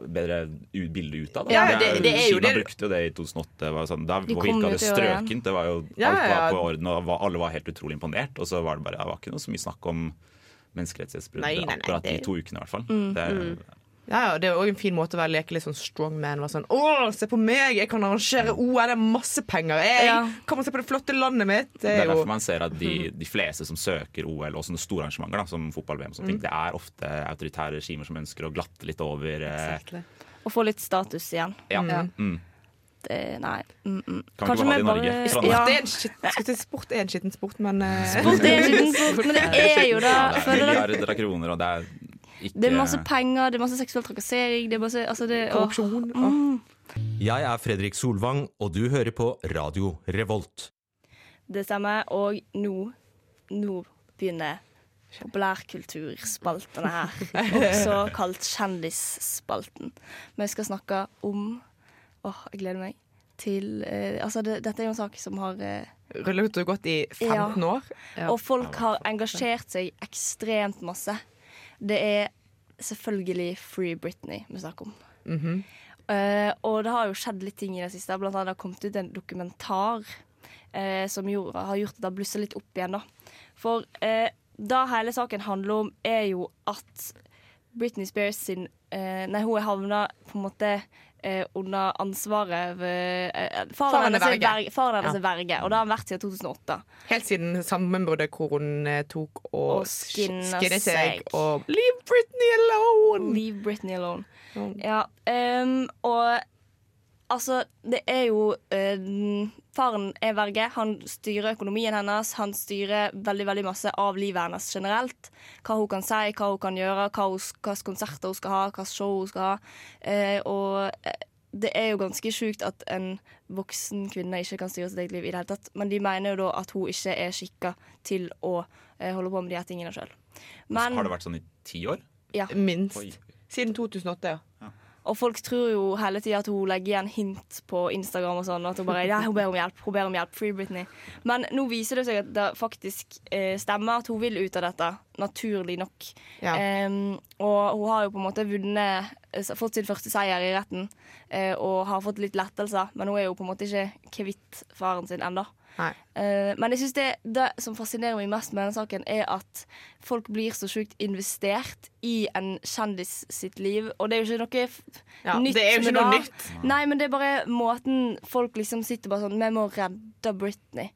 S3: Bedre bilde ut av det.
S4: Ja, det- det er jo
S3: Kina
S4: det-
S3: brukte jo det i 2008. Var sånn, da
S2: De
S3: virka det strøkent. Det var jo,
S4: Ja,
S3: alt var
S4: ja.
S3: på orden, og var- alle var helt utrolig imponert. Og så var det bare, det var ikke noe så mye snakk om menneskerettighetsbrudd akkurat de to ukene, i hvert fall.
S4: Mm,
S3: Det,
S4: mm. Ja, ja, Det er jo en fin måte å være leke litt sånn strongman. Være sånn, Å, se på meg! Jeg kan arrangere OL, det er masse penger! Jeg
S2: Ja.
S4: Kom og se på det flotte landet mitt! Det
S3: Det
S4: er
S3: er
S4: jo
S3: derfor man ser at de, de fleste som søker OL, og sånne store arrangementer da, som fotball-VM, ting,
S4: Mm.
S3: det er ofte autoritære regimer som ønsker å glatte litt over exactly.
S2: Og få litt status igjen.
S3: Ja.
S2: Mm.
S3: Mm.
S2: Det, nei. Mm, mm.
S3: Kan vi bare ha det i Norge?
S2: bare- Ja.
S4: Er sport er en skitten sport, men uh...
S2: Sport er en skitten sport, men det er jo det.
S3: Ja, det er milliarder av kroner, og det er ikke
S2: Det er masse penger, det er masse seksuell trakassering, det er masse altså det,
S4: Korrupsjon.
S2: Å, Mm.
S10: Jeg er Fredrik Solvang, og du hører på Radio Revolt.
S2: Det stemmer. Og nå, nå begynner populærkulturspaltene her. Også kalt Kjendisspalten. Vi skal snakke om Åh, jeg gleder meg til eh, Altså, det, dette er jo en sak som har eh,
S4: rullet og gått i 15 år.
S2: Og folk har engasjert seg ekstremt masse. Det er selvfølgelig Free Britney vi snakker om.
S4: Mm
S2: -hmm. uh, og det har jo skjedd litt ting i det siste. Blant annet det har kommet ut en dokumentar uh, som gjorde, har gjort at det har blussa litt opp igjen. da. For uh, det hele saken handler om, er jo at Britney Spears sin eh, Nei, hun er havna på en måte eh, under ansvaret ved eh,
S4: Faren
S2: Faren hennes er
S4: verge.
S2: verge,
S4: Ja.
S2: er verge, og det har han vært siden 2008.
S4: Helt siden sammenbruddet hvor hun eh, tok og,
S2: Og
S4: skinnet seg. Og Leave Britney alone!
S2: Leave Britney alone. Ja, um, og altså, det er jo eh, Faren er verge. Han styrer økonomien hennes. Han styrer veldig veldig masse av livet hennes generelt. Hva hun kan si, hva hun kan gjøre, hva hun, hvilke konserter hun skal ha, hvilke show hun skal ha. Eh, og eh, det er jo ganske sjukt at en voksen kvinne ikke kan styre sitt eget liv i det hele tatt. Men de mener jo da at hun ikke er skikka til å eh, holde på med de her tingene sjøl.
S3: Har det vært sånn i ti år?
S2: ja.
S4: Minst.
S3: Oi.
S4: Siden 2008, ja.
S2: Og folk tror jo hele tida at hun legger igjen hint på Instagram og sånn. At hun bare ja, hun ber om hjelp. Hun ber om hjelp. Free Britney. Men nå viser det seg at det faktisk eh, stemmer at hun vil ut av dette. Naturlig nok.
S4: Ja.
S2: Um, og hun har jo på en måte vunnet eh, Fått sin første seier i retten. eh, og har fått litt lettelser. Men hun er jo på en måte ikke kvitt faren sin ennå. Eh, men jeg synes det, det som fascinerer meg mest med denne saken, er at folk blir så sjukt investert i en kjendis sitt liv. Og det er jo ikke noe f-
S4: Ja,
S2: nytt.
S4: det er jo ikke noe nytt.
S2: Nei, men det er bare måten folk liksom sitter bare sånn Vi må redde Britney.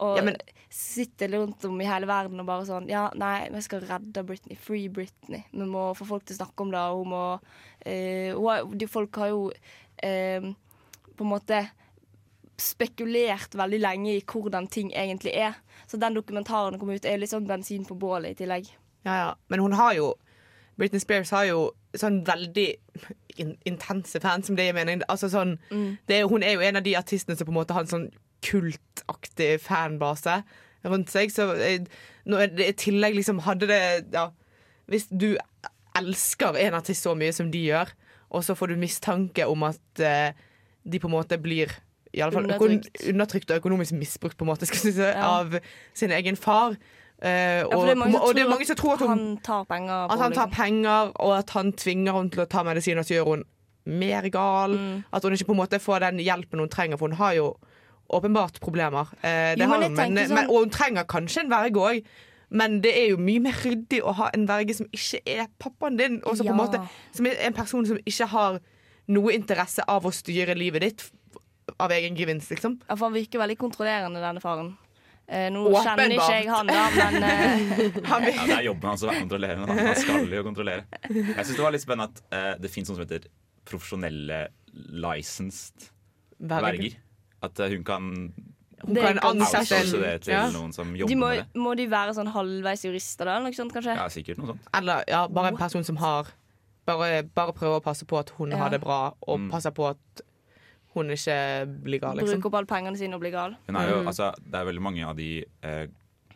S2: Og
S4: Ja, men-
S2: sitter rundt om i hele verden og bare sånn Ja, nei, vi skal redde Britney. Free Britney. Vi må få folk til å snakke om det. og Hun må uh, hun har, de Folk har jo uh, på en måte spekulert veldig lenge i hvordan ting egentlig er. Så den dokumentaren kom ut, er litt sånn bensin på bålet i tillegg.
S4: Ja, ja. Men hun har jo Britney Spears har jo sånn veldig in intense fans, som det gir mening. Altså sånn, det er, hun er jo en av de artistene som på en måte har en sånn kultaktig fanbase rundt seg. Så eh, det i tillegg liksom hadde det ja, Hvis du elsker en artist så mye som de gjør, og så får du mistanke om at eh, de på en måte blir i alle fall
S2: Undertrykt.
S4: undertrykt. og økonomisk misbrukt på en måte, skal jeg si,
S2: Ja.
S4: av sin egen far. Uh,
S2: Ja,
S4: og,
S2: for det er mange som
S4: og det er
S2: tror
S4: mange som tror at hun
S2: han tar penger.
S4: at han tar
S2: liksom.
S4: penger, og at han tvinger henne til å ta medisiner så gjør hun mer gal.
S2: Mm.
S4: At hun ikke på en måte får den hjelpen hun trenger, for hun har jo åpenbart problemer. Uh, det
S2: Jo,
S4: har
S2: men
S4: hun, men,
S2: sånn-
S4: men, og hun trenger kanskje en verge òg. Men det er jo mye mer ryddig å ha en verge som ikke er pappaen din, og som,
S2: Ja.
S4: som er en person som ikke har noe interesse av å styre livet ditt av egen gevinst, liksom.
S2: Ja, for han virker veldig kontrollerende, denne faren. Eh, nå
S4: Åpenbart.
S2: kjenner ikke jeg han, da, men eh,
S4: Han vil-
S3: Ja, det er jobben hans å være kontrollerende. Da. Han skal jo kontrollere. Jeg syns det var litt spennende at eh, det fins noe som heter profesjonelle licensed
S4: Verger.
S3: verger. At eh, hun kan
S4: Hun
S2: Det
S4: kan ansette ja.
S3: noen som
S2: de må,
S3: med det.
S2: må de være sånn halvveis jurister, da? Eller noe sånt, kanskje?
S3: Ja, sikkert noe sånt.
S4: Eller ja, bare en person som har Bare, bare prøver å passe på at hun
S2: Ja.
S4: har det bra, og
S3: Mm.
S4: passer på at hun ikke blir gal, liksom.
S2: Bruke opp alle pengene sine og bli gal.
S3: Hun er jo,
S4: Mm.
S3: altså, det er veldig mange av de eh,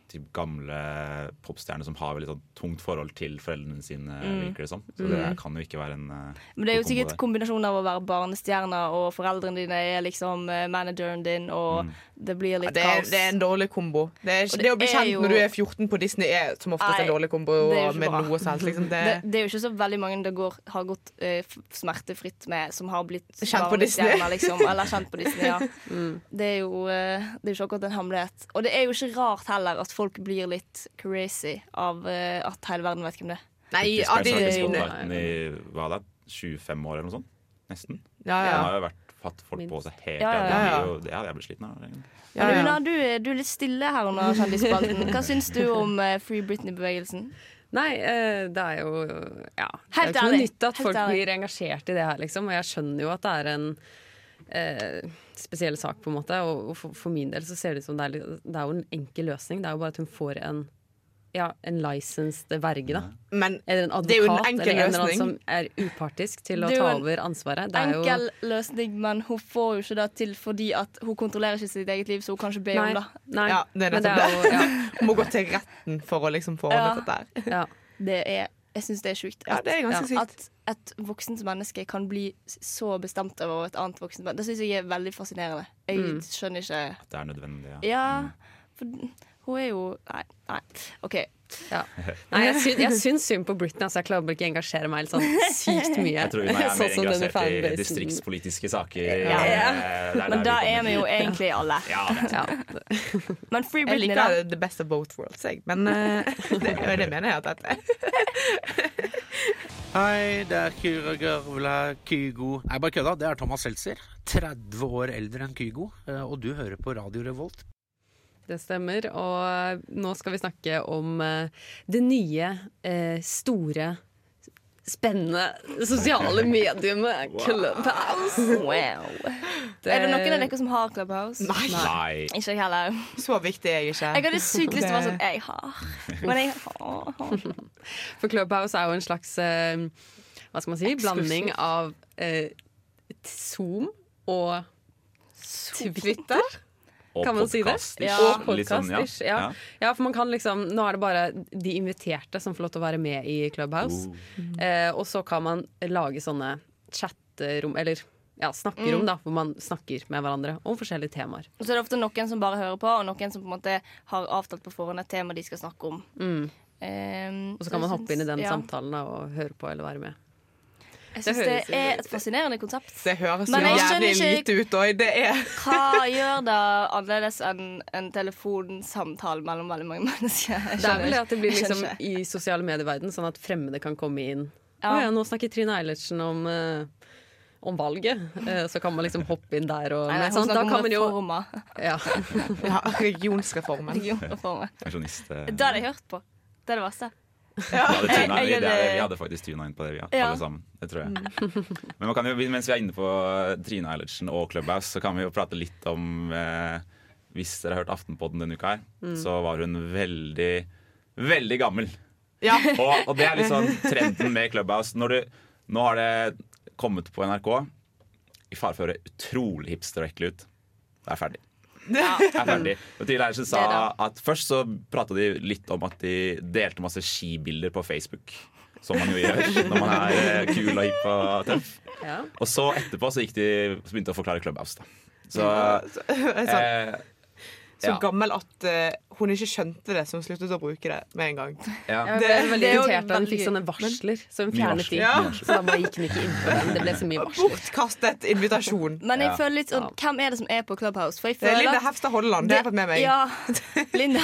S3: typ gamle popstjernene som har veldig sånn tungt forhold til foreldrene sine,
S2: Mm.
S3: virker det som. Så det kan jo ikke være en eh,
S2: Men det er jo sikkert kombinasjonen av å være barnestjerne og foreldrene dine er liksom eh, manageren din, og
S3: Mm.
S2: Det blir
S4: Ja, det, er,
S2: kaos.
S4: det er en dårlig kombo. Det, er,
S2: det
S4: det å bli kjent
S2: jo-
S4: når du er 14 på Disney, er som oftest en dårlig kombo
S2: er
S4: med
S2: bra.
S4: noe selv. Liksom. Det,
S2: Det, det er jo ikke så veldig mange det går, har gått uh, smertefritt med, som har blitt
S4: Kjent på Disney.
S2: Hjemme, Liksom, eller kjent på Disney, ja. Det er jo uh, det er ikke akkurat en hemmelighet. Og det er jo ikke rart heller at folk blir litt crazy av uh, at hele verden vet hvem det er.
S4: Nei, ja, de, de,
S3: spotlighten i hva da, 25 år eller noe sånt. Nesten.
S4: ja, ja.
S3: Den har jo vært, hatt folk på seg helt
S2: Ja, ja,
S3: ja, er jo, ja jeg blir sliten av.
S4: Ja, ja.
S2: Una, du, du er litt stille her under Kjendisspalten. Hva syns du om eh, Free Britney-bevegelsen?
S1: Nei, eh, det er jo Ja. det er jo ikke noe nytt at
S2: Helt
S1: folk
S2: ærlig.
S1: blir engasjert i det her, liksom. Og jeg skjønner jo at det er en eh, spesiell sak, på en måte. Og for, for min del så ser det ut som det er, det er jo en enkel løsning. Det er jo bare at hun får en ja, en licensed verge, da.
S4: Men
S1: Eller en
S4: det er jo en enkel
S1: eller en eller annen som er upartisk til å ta over ansvaret. Det er jo
S2: Enkel løsning, men hun får jo ikke det til fordi at hun kontrollerer ikke sitt eget liv, så hun kan ikke be
S1: Nei,
S2: om det.
S1: nei.
S4: Ja, det er
S1: det
S4: nettopp det.
S1: ja,
S4: Hun må gå til retten for å liksom få
S2: Ja.
S4: ordnet dette her.
S1: ja.
S2: Det er Jeg syns det er sjukt.
S4: Ja, det er ganske sykt.
S2: At et voksent menneske kan bli så bestemt over et annet voksent menneske. Det syns jeg er veldig fascinerende. Jeg
S1: Mm.
S2: skjønner ikke
S3: At det er nødvendig, ja.
S2: Ja, for hun er jo Nei. nei. OK.
S1: Ja. Nei, jeg, syns, jeg syns synd på Britney. Altså, jeg klarer ikke å engasjere meg helt sånn sykt mye.
S3: Jeg tror hun er mer
S1: Sånn som
S3: engasjert i distriktspolitiske saker.
S2: Ja, ja.
S3: Eh, er
S2: Men da er vi jo egentlig alle.
S3: Ja.
S2: Men Free
S4: Jeg
S2: Britney, da.
S4: liker the best of both worlds, jeg. Men eh, det, det mener jeg at dette er.
S9: Hei, det er Kyra Gørvla Kygo Nei, bare kødda. Det er Thomas Seltzer. 30 år eldre enn Kygo. eh, Og du hører på Radio Revolt.
S1: Det stemmer. Og nå skal vi snakke om eh, det nye, eh, store, spennende sosiale mediumet Clubhouse.
S2: Wow. Er det noen av dere som har Clubhouse?
S4: Nei.
S3: Nei.
S2: Ikke jeg heller.
S4: Så viktig er jeg ikke.
S2: Jeg hadde sykt lyst til å være sånn Jeg har. Men jeg har.
S1: For Clubhouse er jo en slags eh, Hva skal man si? Blanding av eh, Zoom og Twitter.
S3: Og
S1: kan man si det?
S3: podcast-ish.
S1: Ja. Og
S3: Litt sånn, ja.
S1: Ja. ja, for man kan liksom Nå er det bare de inviterte som får lov til å være med i Clubhouse.
S3: Uh.
S1: Eh, og så kan man lage sånne chatterom, eller ja, snakkerom,
S2: Mm.
S1: da, hvor man snakker med hverandre om forskjellige temaer.
S2: Og så er det ofte noen som bare hører på, og noen som på en måte har avtalt på forhånd et tema de skal snakke om.
S1: Mm.
S2: Um,
S1: Og så kan man hoppe inn i den
S2: ja.
S1: samtalen da, og høre på eller være med.
S2: Jeg
S1: Det
S2: syns det,
S1: høres-
S2: er et fascinerende konsept.
S4: Det høres
S2: jo
S4: jævlig lite ut, òg.
S2: Hva gjør det annerledes enn en telefonsamtale mellom veldig mange mennesker?
S1: Det er vel det at det blir liksom i sosiale medieverden sånn at fremmede kan komme inn.
S2: Ja.
S1: Å ja, nå snakker Trine Eilertsen om uh, om valget. Eh, så kan man liksom hoppe inn der og
S2: Nei, nei,
S1: men Da kan man jo ja.
S4: ja, regionsreformen.
S2: Regionreformer.
S3: Pensjonist. eh,
S2: Det hadde jeg hørt på. Det er det verste.
S3: Vi hadde, tuna,
S2: Jeg- jeg
S3: vi, det, vi hadde faktisk tuna inn på det, vi, ja,
S2: Ja.
S3: alle sammen. Det tror jeg. Men man kan jo, mens vi er inne på Trine Eilertsen og Clubhouse, så kan vi jo prate litt om eh, Hvis dere har hørt Aftenpodden denne uka her,
S4: Mm.
S3: så var hun veldig, veldig gammel.
S4: Ja.
S3: Og, og det er litt sånn trenden med Clubhouse. Når du, nå har det kommet på NRK. I fare for å høre utrolig hipster og ekkel ut. Det er ferdig. Det er ferdig. Og Eilertsen sa at først så prata de litt om at de delte masse skibilder på Facebook. Som man jo gjør når man er eh, kul og hipp og tøff.
S1: Ja.
S3: Og så etterpå så, gikk de, så begynte de å forklare Clubhouse. Da. Så eh,
S4: Så
S3: ja.
S4: gammel at uh, hun ikke skjønte det, så hun sluttet å bruke det med en gang.
S3: Ja.
S1: Jeg ble veldig
S2: det er jo
S1: irritert da hun fikk sånne varsler, så hun fjernet de.
S4: Ja.
S1: Så da bare gikk hun ikke inn på den. Det ble så mye varsler.
S4: Bortkastet invitasjon.
S2: Men jeg
S3: Ja.
S2: føler litt sånn Hvem er det som er på Clubhouse? For jeg
S4: Det er
S2: føler
S4: Linda
S2: at
S4: Hefstad Holland. Det har jeg fått med meg.
S2: Ja, Linda.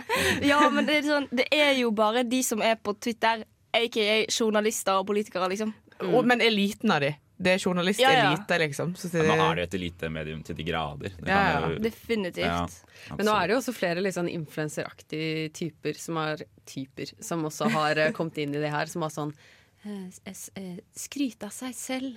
S2: ja, men det er, sånn, det er jo bare de som er på Twitter, aka journalister og politikere, liksom.
S4: Og, men eliten av de. Det er journalistelite,
S2: Ja, ja.
S4: liksom. Så det,
S3: Men nå er det et elite-medium til de grader. Det
S4: Ja,
S3: kan
S4: ja.
S3: jo-
S2: Definitivt.
S3: Ja,
S1: Men nå er det jo også flere sånn influenseraktige typer som har typer som også har eh, kommet inn i det her, som har sånn eh, eh, Skryte av seg selv.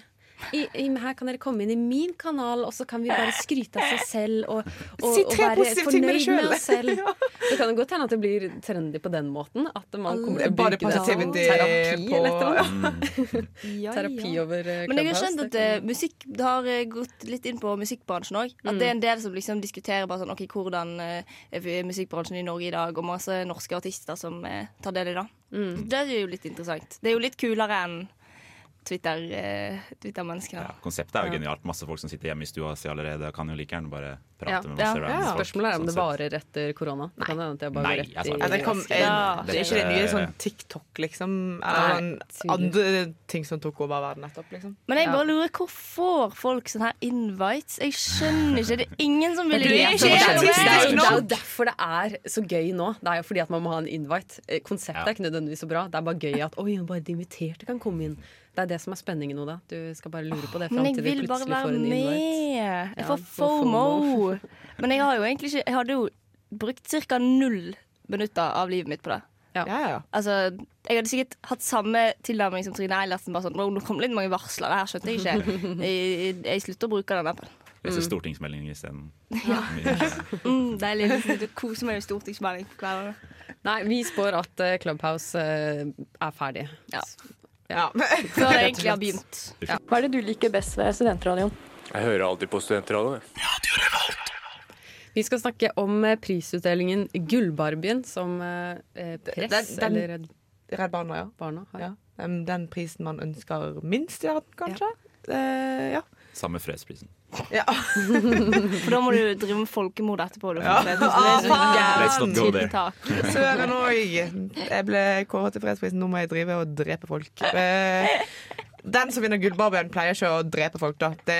S1: I, i, her kan dere komme inn i min kanal, og så kan vi bare skryte av seg selv og, og,
S4: Si
S1: og være fornøyd
S4: med
S1: med oss selv. Det kan jo godt hende at det blir trendy på den måten. At man kommer til å bruke det som terapi
S4: på-
S1: eller.
S3: Mm.
S2: Ja,
S1: Terapi over eh,
S2: Men jeg har skjønt at eh, musikk Det har eh, gått litt inn på musikkbransjen òg. At det er en del som liksom diskuterer bare sånn OK, hvordan uh, er musikkbransjen i Norge i dag, og masse norske artister som uh, tar del i det. Det er jo litt interessant. Det er jo litt kulere enn Twitter, eh, Twitter-menneskene.
S3: Ja, konseptet er jo
S2: Ja.
S3: genialt. Masse folk som sitter hjemme i stua si allerede, kan jo like gjerne bare
S1: Ja.
S3: prate med
S2: Ja.
S3: masse ja. folk,
S1: Spørsmålet er om
S3: sånn
S1: det varer etter korona. Det kan det at jeg bare
S3: Nei,
S1: rett i
S3: det.
S4: Det, kom, en,
S2: Ja.
S4: det er ikke det nye sånn TikTok, liksom? Eller
S1: Nei,
S4: andre ting som tok over verden nettopp, liksom?
S2: Men jeg bare lurer, hvor får folk sånne her invites? Jeg skjønner ikke. Det er ingen som vil
S4: ikke
S1: det, er, det, er, jo derfor det er så gøy nå. Det er jo fordi at man må ha en invite. Eh, Konseptet
S3: Ja.
S1: er ikke nødvendigvis så bra. Det er bare gøy at oi, bare de inviterte kan komme inn. Det er det som er spenningen, nå, da. Du skal bare lure på det
S2: Men
S1: fram
S2: jeg
S1: til du
S2: vil bare
S1: plutselig
S2: være
S1: får en invite.
S2: med. Jeg
S1: Ja,
S2: får FOMO. Men jeg har jo egentlig ikke Jeg hadde jo brukt ca. null minutter av livet mitt på det.
S4: Ja, ja.
S2: Altså, jeg hadde sikkert hatt samme tilnærming som Trine Eilertsen. Bare sånn, nå kom det litt mange varsler, det her skjønte jeg ikke. Jeg, jeg slutter å bruke den appen.
S3: Lese stortingsmeldinger isteden.
S2: Ja. Mm, deilig. Du koser meg med stortingsmelding hver dag.
S1: Nei, vi spår at eh, Clubhouse eh, er ferdig.
S2: Ja.
S4: Ja.
S2: Før det egentlig har begynt.
S7: Hva er det du liker best ved studentradioen?
S5: Jeg hører alltid på studentradioen.
S1: Vi skal snakke om eh, prisutdelingen Gullbarbien som eh, eh, press,
S4: Den- den-
S1: eller
S4: Redd Barna, ja.
S1: Barna,
S4: ja. Den, den prisen man ønsker minst i verden, kanskje. Eh, ja.
S3: Samme fredsprisen.
S4: Ja.
S2: For da må du drive med folkemord etterpå. Du,
S4: Ja.
S2: det er så
S4: Ah,
S3: Let's not go
S2: jævlig
S3: there.
S2: tiltak.
S4: Søren òg! Jeg ble kåret til fredsprisen. Nå må jeg drive og drepe folk. Eh, den som vinner Gullbarbien, pleier ikke å drepe folk, da. Det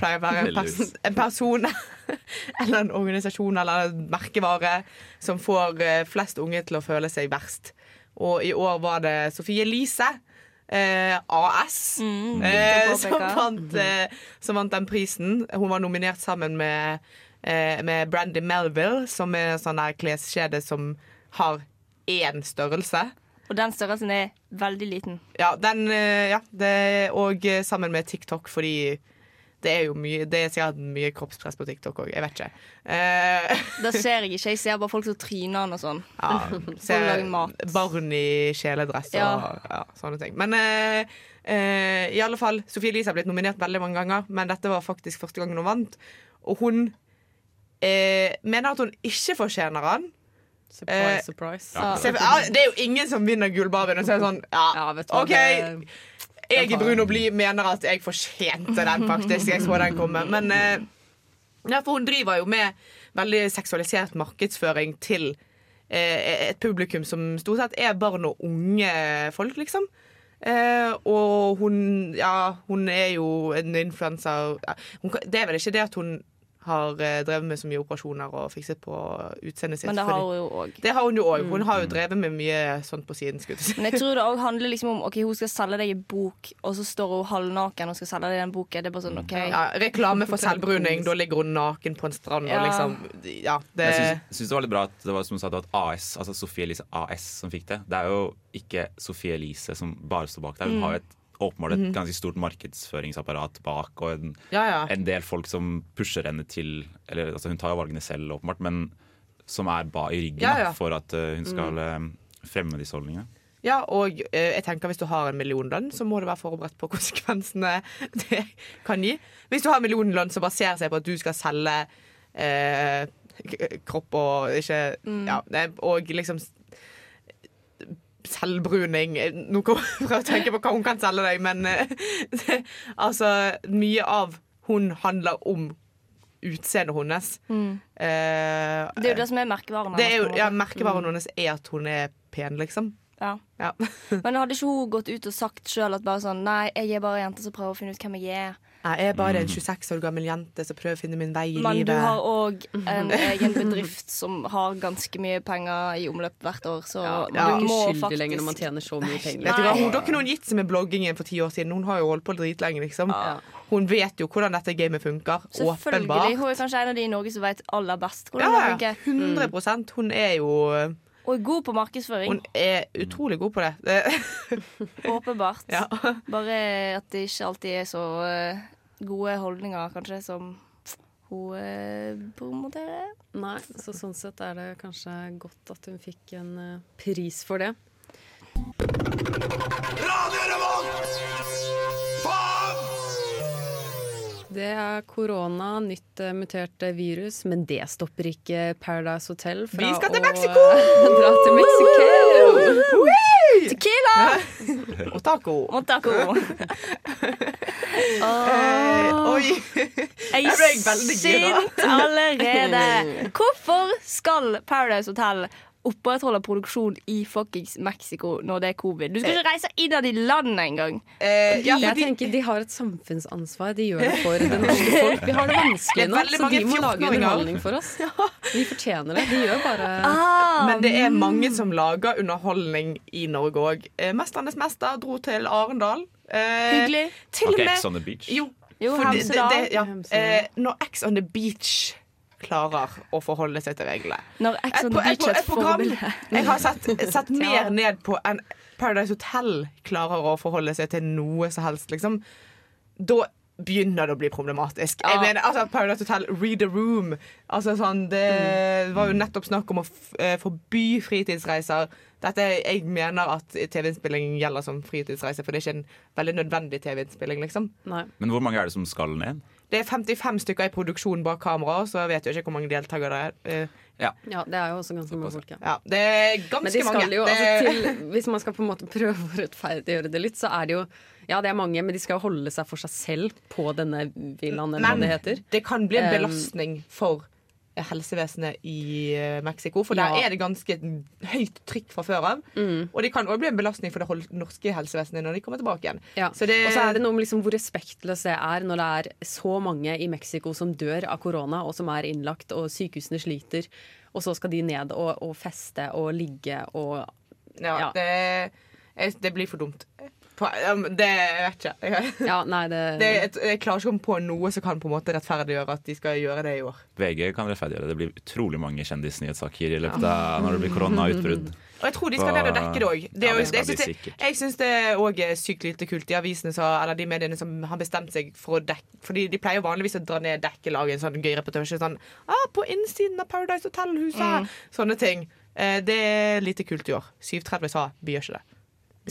S4: pleier å være en, pers en person eller en organisasjon eller en merkevare som får eh, flest unge til å føle seg verst. Og i år var det Sofie Elise. Eh, AS,
S2: Mm,
S4: eh, som, vant, eh, som vant den prisen. Hun var nominert sammen med, eh, med Brandy Melville, som er en sånn der kleskjede som har én størrelse.
S2: Og den størrelsen er veldig liten.
S4: Ja, den, eh, ja det, og eh, sammen med TikTok, fordi det er jo mye Det er sikkert mye kroppspress på TikTok òg. Jeg vet ikke. Eh,
S2: Det ser jeg ikke. Jeg ser bare folk som tryner og sånn.
S4: ja, ser barn i kjeledress og
S2: Ja.
S4: ja, sånne ting. Men eh, eh, i alle fall, Sofie Elise har blitt nominert veldig mange ganger, men dette var faktisk første gangen hun vant. Og hun eh, mener at hun ikke fortjener den.
S1: Surprise,
S4: Eh,
S1: surprise.
S4: Ja. Ja, det er jo ingen som vinner Gullbarbien og så er det sånn Ja,
S1: vet du hva,
S4: OK! Jeg i brun og blid mener at jeg fortjente den, faktisk. Jeg så den komme. Men eh, ja, for hun driver jo med veldig seksualisert markedsføring til eh, et publikum som stort sett er barn og unge folk, liksom. Eh, og hun Ja, hun er jo en influenser ja, Det er vel ikke det at hun har eh, drevet med så mye operasjoner og fikset på utseendet sitt.
S2: Men det har hun jo òg.
S4: det har hun jo òg. Hun har jo drevet med mye sånt på siden. Skulle.
S2: Men jeg tror det også handler liksom om Ok, hun skal selge deg en bok, og så står hun halvnaken og skal selge deg den boken. Det er bare sånn, ok
S4: Ja, reklame for selvbruning. Da ligger hun naken på en strand.
S2: Ja.
S4: Og liksom, ja, det,
S3: Jeg syns, syns det var litt bra at det var som hun sa, det var et AS, altså Sofie Elise AS som fikk det. Det er jo ikke Sofie Elise som bare står bak der. Hun
S4: Mm.
S3: har jo et åpenbart et
S4: Mhm.
S3: ganske stort markedsføringsapparat bak, og en,
S4: Ja, ja.
S3: en del folk som pusher henne til Eller altså, hun tar jo valgene selv, åpenbart, men som er ba i ryggen
S4: Ja, ja.
S3: Da, for at eh, hun skal
S4: Mm.
S3: eh, fremme disse holdningene.
S4: ja, og eh, jeg tenker hvis du har en millionlønn, så må du være forberedt på konsekvensene det kan gi. Hvis du har en millionlønn som baserer seg på at du skal selge eh, kropp og ikke
S2: Mm.
S4: Ja, og liksom Selvbruning Nå kommer jeg prøver å tenke på hva hun kan selge deg, men eh, det, altså Mye av hun handler om utseendet hennes.
S2: Mm.
S4: Uh,
S2: Det er jo det som er merkevaren
S4: er
S2: hennes,
S4: ja. Merkevaren
S2: Mm.
S4: hennes er at hun er pen, liksom.
S2: Ja.
S4: Ja.
S2: Men hadde ikke hun gått ut og sagt sjøl at bare sånn Nei, jeg er bare en jente som prøver å finne ut hvem jeg er.
S4: Jeg er bare en 26 år gammel jente som prøver å finne min vei i
S2: Men
S4: livet.
S2: du har òg en egen bedrift som har ganske mye penger i omløp hvert år, så
S1: Ja,
S2: du
S1: er ikke
S2: må
S1: skyldig
S2: faktisk
S1: lenger når man tjener så mye penger.
S4: Vet du hva, hun, har ikke noen gitt seg med bloggingen for ti år siden. Hun har jo holdt på dritlenge. Liksom. Hun vet jo hvordan dette gamet funker.
S2: Selvfølgelig.
S4: Åpenbart.
S2: Hun er kanskje en av de i Norge som vet aller best hvordan
S4: Ja,
S2: det funker.
S4: 100 Hun er jo
S2: Og er god på markedsføring.
S4: Hun er utrolig god på det. det.
S2: Åpenbart.
S4: Ja.
S2: Bare at det ikke alltid er så eh, gode holdninger, kanskje, som hun uh, promoterer.
S1: Nei, så sånn sett er det kanskje godt at hun fikk en eh, pris for det. Det er korona, nytt muterte mutert eh, virus, men det stopper ikke Paradise Hotel fra
S4: Vi skal til Mexico!
S1: eh, dra til Mexico!
S2: Tequila!
S4: Og taco.
S2: Og taco.
S4: Eh, oi.
S2: Jeg
S4: ble veldig
S2: er sint allerede. Hvorfor skal Paradise Hotel opprettholde produksjon i fuckings Mexico når det er covid? Du skal ikke reise innad i landet engang.
S4: Eh, ja,
S1: jeg tenker De har et samfunnsansvar. De gjør det for det norske folk. Vi har det vanskelig nå, så de må lage underholdning for oss. Vi fortjener det. De gjør bare
S4: Men det er mange som lager underholdning i Norge òg. Eh, 'Mesternes mester' dro til Arendal. Eh,
S2: Hyggelig.
S4: Til med
S3: Ex on the Beach?
S4: Jo,
S2: Jo, Hemsedal.
S4: ja. Eh, når X on the Beach klarer å forholde seg til reglene.
S2: Når Ex on the Beach er et forbilde.
S4: jeg har sett, sett mer ned på enn Paradise Hotel klarer å forholde seg til noe som helst, liksom. Da begynner det å bli problematisk. Jeg
S2: Ja.
S4: mener, altså Paradise Hotel, read the room. Altså sånn, Det var jo nettopp snakk om å f eh, forby fritidsreiser. Dette, Jeg mener at TV-innspilling gjelder som fritidsreise, for det er ikke en veldig nødvendig TV-innspilling. liksom
S3: Men hvor mange er det som skal ned?
S4: Det er 55 stykker i produksjon bak kamera, så jeg vet jo ikke hvor mange deltakere det er. Eh,
S3: Ja.
S1: Ja, det er jo også ganske mange folk, ja.
S4: Ja, det er ganske
S1: Men de skal
S4: mange.
S1: jo, altså, til, hvis man skal på en måte prøve å rettferdiggjøre det litt, så er det jo Ja, det er mange, men de skal jo holde seg for seg selv på denne villaen, eller hva
S4: Men
S1: det heter.
S4: det kan bli en
S1: Um,
S4: belastning for helsevesenet i eh, Mexico. For
S1: Ja.
S4: der er det ganske høyt trykk fra før av.
S1: Mm.
S4: Og det kan også bli en belastning for det norske helsevesenet når de kommer tilbake igjen.
S1: Ja.
S4: Så det,
S1: Og så er det noe med liksom hvor respektløst det er når det er så mange i Mexico som dør av korona, og som er innlagt, og sykehusene sliter, og så skal de ned og, og feste og ligge og
S4: ja,
S1: ja.
S4: Det, det blir for dumt. På, vet det jeg vet ikke.
S1: Ja, nei, det,
S4: Det, jeg, jeg klarer ikke å komme på noe som kan på en måte rettferdiggjøre at de skal gjøre det i år.
S3: VG kan rettferdiggjøre det. Det blir utrolig mange kjendisnyhetssaker i løpet av når det blir koronautbrudd.
S4: Og jeg tror de skal ned og dekke det òg.
S3: Ja, det de
S4: jeg syns det òg er sykt lite kult. De avisene så, eller de mediene som har bestemt seg for å dekke Fordi de pleier jo vanligvis å dra ned dekkelaget, en sånn gøy reportasje. Sånn ah, 'På innsiden av Paradise Hotel-huset'.
S2: Mm.
S4: Sånne ting. Eh, det er lite kult i år. 730 sa vi gjør ikke det.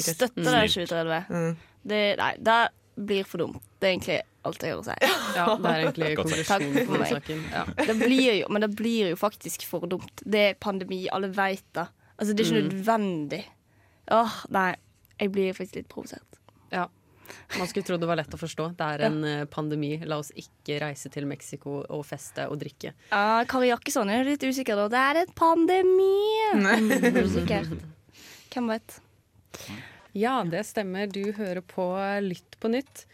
S2: Støtter det 2030.
S4: Mm.
S2: Det, nei, det blir for dumt. Det er egentlig alt jeg har å si.
S1: Ja, det er egentlig konklusjonen på
S2: meg.
S1: saken. Ja.
S2: Det blir jo, men det blir jo faktisk for dumt. Det er pandemi, alle veit det. Altså, det er ikke
S1: Mm.
S2: nødvendig. Åh, nei. Jeg blir faktisk litt provosert.
S1: Ja. Man skulle tro det var lett å forstå. Det er en ja. pandemi. La oss ikke reise til Mexico og feste og drikke.
S2: Ja, Kari Jakkesson er litt usikker. da. Det er en pandemi! Usikkert. Hvem vet.
S1: Ja, det stemmer. Du hører på Lytt på nytt.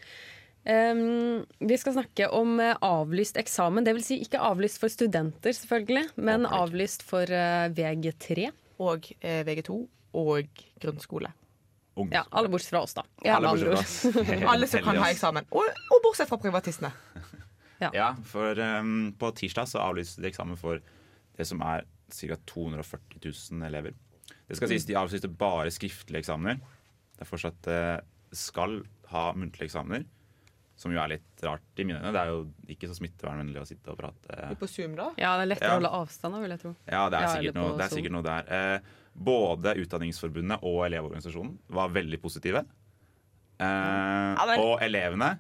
S1: Um, vi skal snakke om eh, avlyst eksamen. Det vil si ikke avlyst for studenter, selvfølgelig, men avlyst for uh, VG3.
S4: Og eh, VG2 og grunnskole.
S1: Ja, alle bortsett fra oss, da.
S3: Ja, alle bortsett fra oss.
S4: Alle som kan ha eksamen. Og, og bortsett fra privatistene.
S3: Ja, for um, på tirsdag så avlyste de eksamen for det som er ca. 240 000 elever. Det skal sies de avlyste bare skriftlige eksamener. Det er fortsatt eh, skal ha muntlige eksamener. Som jo er litt rart i mine øyne. Det er jo ikke så smittevernvennlig å sitte og prate.
S4: På Zoom, da?
S1: Ja, det er lettere
S3: Ja.
S1: å holde avstand, vil jeg tro.
S3: Ja, det er
S1: Ja,
S3: sikkert, noe, det er sikkert noe der. Eh, både Utdanningsforbundet og Elevorganisasjonen var veldig positive. Eh,
S2: men-
S3: Og elevene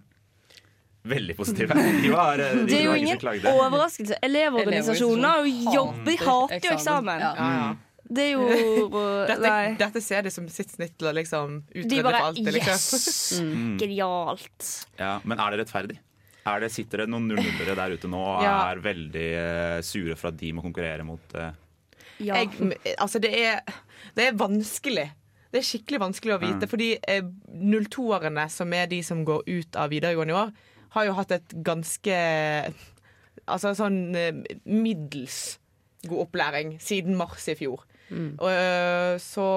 S3: veldig positive. De var, eh, de
S2: Det er jo
S3: ingen
S2: overraskelse. Elevorganisasjonen har jo jobb, de hater jo eksamen.
S4: Ja, ja.
S2: Det er jo
S4: Dette,
S2: Nei.
S4: dette ser de som sitt snitt til å liksom
S2: De
S4: utrydde for alltid. Liksom.
S2: Yes!
S3: Mm.
S2: Genialt.
S3: Ja, men er det rettferdig? Er det, sitter det noen nullere der ute nå og
S4: Ja.
S3: er veldig eh, sure for at de må konkurrere mot eh,
S4: Jeg, altså det er, det er vanskelig. Det er skikkelig vanskelig å vite.
S3: Mm.
S4: Fordi eh, 02-årene, som er de som går ut av videregående i år, har jo hatt et ganske Altså sånn eh, middels god opplæring siden mars i fjor. Og, øh, så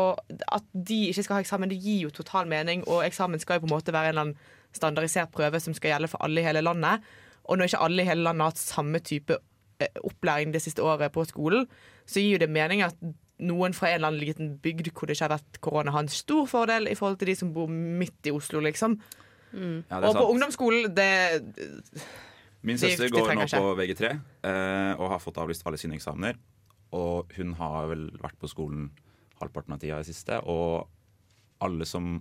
S4: at de ikke skal ha eksamen, det gir jo total mening. Og eksamen skal jo på en måte være en eller annen standardisert prøve som skal gjelde for alle i hele landet. Og når ikke alle i hele landet har hatt samme type eh, opplæring det siste året på skolen, så gir jo det mening at noen fra en eller annen liten bygd hvor det ikke har vært korona, har en stor fordel i forhold til de som bor midt i Oslo, liksom.
S3: Ja, det er
S4: og på
S3: sant.
S4: ungdomsskolen, det
S3: Min søster
S4: de
S3: går nå
S4: ikke.
S3: på VG3 eh, og har fått avlyst alle sine eksamener. Og hun har vel vært på skolen halvparten av tida i det siste. Og alle som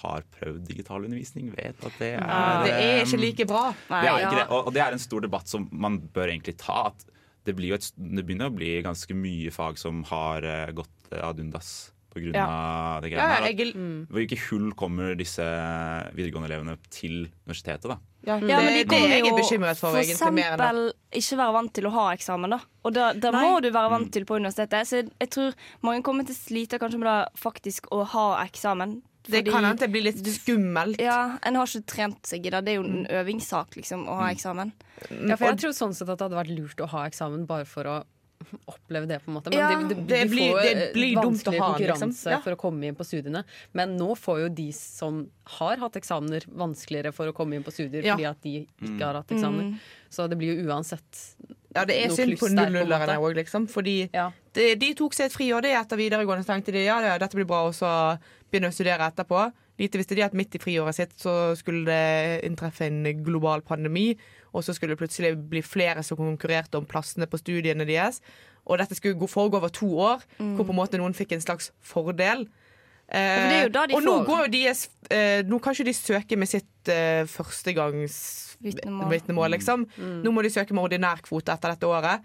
S3: har prøvd digital undervisning, vet at det er
S4: Ah, Det er ikke
S3: eh,
S4: like bra.
S3: Det er ikke
S4: Ja.
S3: det. Og, det er en stor debatt som man bør egentlig ta. At det, et, det begynner å bli ganske mye fag som har eh, gått eh, ad undas pga.
S4: Ja.
S3: av det
S4: Ja,
S3: greiene her.
S4: jeg-
S3: mm. Hvilke hull kommer disse videregående elevene til universitetet, da?
S4: Ja,
S2: Ja, men de kommer jo
S4: for,
S2: eksempel ikke være vant til å ha eksamen, da. Og da, da må du være vant til på universitetet. Så jeg, jeg tror mange kommer til å slite kanskje med det faktisk å ha eksamen.
S4: Det kan hende det blir litt skummelt.
S2: Ja, En har ikke trent seg i det. Det er jo en øvingssak, liksom, å ha
S4: Mm.
S2: eksamen.
S1: Ja, for jeg tror sånn sett at det hadde vært lurt å ha eksamen bare for å oppleve det, på en måte. Men
S2: Ja,
S1: det, det, de
S4: det blir-
S1: får
S4: det blir
S1: eh,
S4: dumt å ha
S1: konkurranse
S4: liksom. Ja.
S1: for å komme inn på studiene. Men nå får jo de som har hatt eksamener, vanskeligere for å komme inn på studier
S4: Ja.
S1: fordi at de ikke har hatt eksamener.
S4: Mm.
S1: Så det blir jo uansett
S4: Ja, det er synd på
S1: en
S4: òg, liksom. Fordi de, de tok seg et friår etter videregående, så tenkte de ja, ja, dette blir bra, og så begynne å studere etterpå. Lite visste de at midt i friåret sitt så skulle det inntreffe en global pandemi, og så skulle det plutselig bli flere som konkurrerte om plassene på studiene deres. Og dette skulle foregå over to år, hvor på en måte noen fikk en slags fordel. Eh, og nå går de, eh, Nå kan ikke de søke med sitt eh, førstegangs
S2: Vitnemål.
S4: vitnemål, liksom.
S2: Mm.
S4: Nå må de søke med ordinær kvote etter dette året.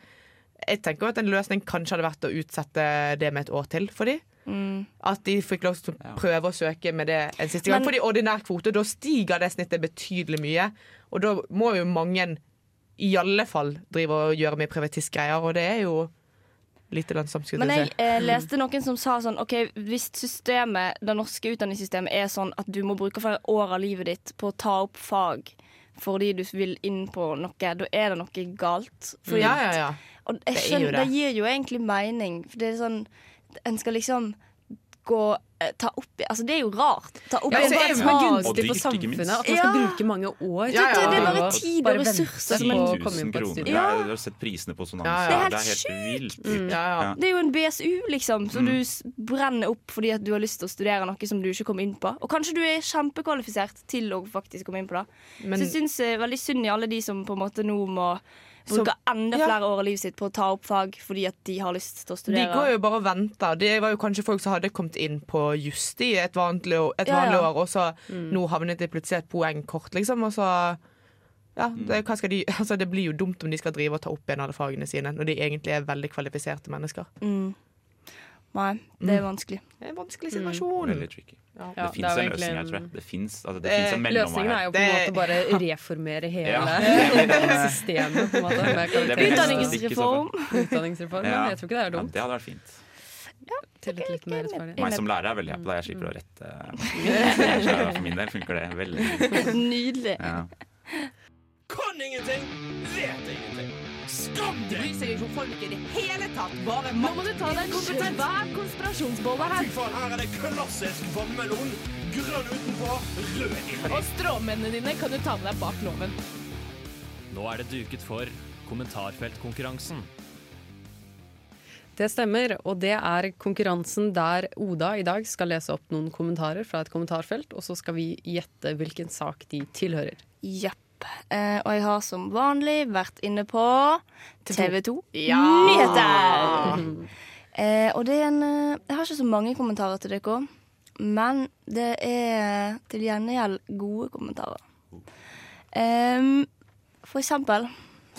S4: Jeg tenker at en løsning kanskje hadde vært å utsette det med et år til for de.
S2: Mm.
S4: At de fikk lov til å prøve å søke med det en siste gang.
S2: Men-
S4: Fordi ordinær kvote, da stiger det snittet betydelig mye. Og da må jo mange i alle fall drive og gjøre mye privatistgreier, og det er jo lite lønnsomt.
S2: Men
S4: jeg
S2: eh, leste noen som sa sånn OK, hvis systemet, det norske utdanningssystemet er sånn at du må bruke flere år av livet ditt på å ta opp fag fordi du vil inn på noe, da er det noe galt. Fordi-
S4: Ja, ja, ja.
S2: Og jeg
S4: Det er
S2: skjønner, det.
S4: det.
S2: gir jo egentlig mening. For det er sånn En skal liksom gå eh, Ta opp i Altså, det er jo rart. Ta opp
S1: Ja, altså, det som er gunstig for samfunnet. At man skal
S2: Ja.
S1: bruke mange år.
S2: Ja, ja, Det er bare tid og
S1: bare
S2: ressurser bare
S1: på
S2: en-
S1: å komme inn på et
S3: kroner. Ja. Du har sett prisene på sånn
S2: Ja, ja.
S3: Det er helt vilt.
S2: Mm.
S3: Ja.
S2: Det er jo en BSU, liksom, som
S3: Mm.
S2: du brenner opp fordi at du har lyst til å studere noe som du ikke kom inn på. Og kanskje du er kjempekvalifisert til å faktisk komme inn på det.
S4: Men-
S2: så jeg syns veldig synd i alle de som på en måte nå må
S4: Som-
S2: enda enda
S4: Ja.
S2: flere år av livet sitt på å ta opp fag fordi at de har lyst til å studere.
S4: De går jo bare og venter. Det var jo kanskje folk som hadde kommet inn på just i et vanlig, et
S2: Ja,
S4: vanlig
S2: ja.
S4: år, og så
S2: Mm.
S4: nå havnet de plutselig et poengkort, liksom, og så ja, det, hva skal de, altså det blir jo dumt om de skal drive og ta opp igjen alle fagene sine når de egentlig er veldig kvalifiserte mennesker.
S2: Mm. Nei, det er
S4: Mm.
S2: vanskelig.
S4: Det er en vanskelig situasjon.
S3: Veldig tricky.
S4: Ja.
S1: Ja,
S3: det fins en løsning her, tror jeg. Det finnes, altså, det
S1: Det-
S3: finnes en mellomvei
S1: Løsningen er jo på en måte bare reformere hele systemet. på en måte
S3: feil.
S1: Utdanningsreform.
S3: Ja.
S1: Jeg tror ikke det er dumt.
S3: Ja, det hadde vært fint.
S1: Ja, Til litt, litt mer rettferdig.
S3: Meg som lærer er veldig happy da jeg slipper å
S1: Mm.
S3: rette. Så For min del funker det veldig.
S2: Nydelig.
S3: Ja.
S5: Kan ingenting, vet ingenting. Skam deg!
S4: Bryr seg ikke om folk i det hele tatt. Bare
S5: Nå må du ta deg en kompetent-
S4: Hver konspirasjonsbolle
S5: Fy faen, her er det klassisk vannmelon. Grønn utenpå, rød inni.
S11: Og stråmennene dine kan du ta med deg bak loven.
S6: Nå er det duket for kommentarfeltkonkurransen.
S1: Det stemmer, og det er konkurransen der Oda i dag skal lese opp noen kommentarer fra et kommentarfelt, og så skal vi gjette hvilken sak de tilhører.
S2: Jepp. Eh, og jeg har som vanlig vært inne på TV 2
S1: Ja!
S2: Nyheter. Eh, og det er en eh, Jeg har ikke så mange kommentarer til dere, men det er til gjengjeld gode kommentarer. For eksempel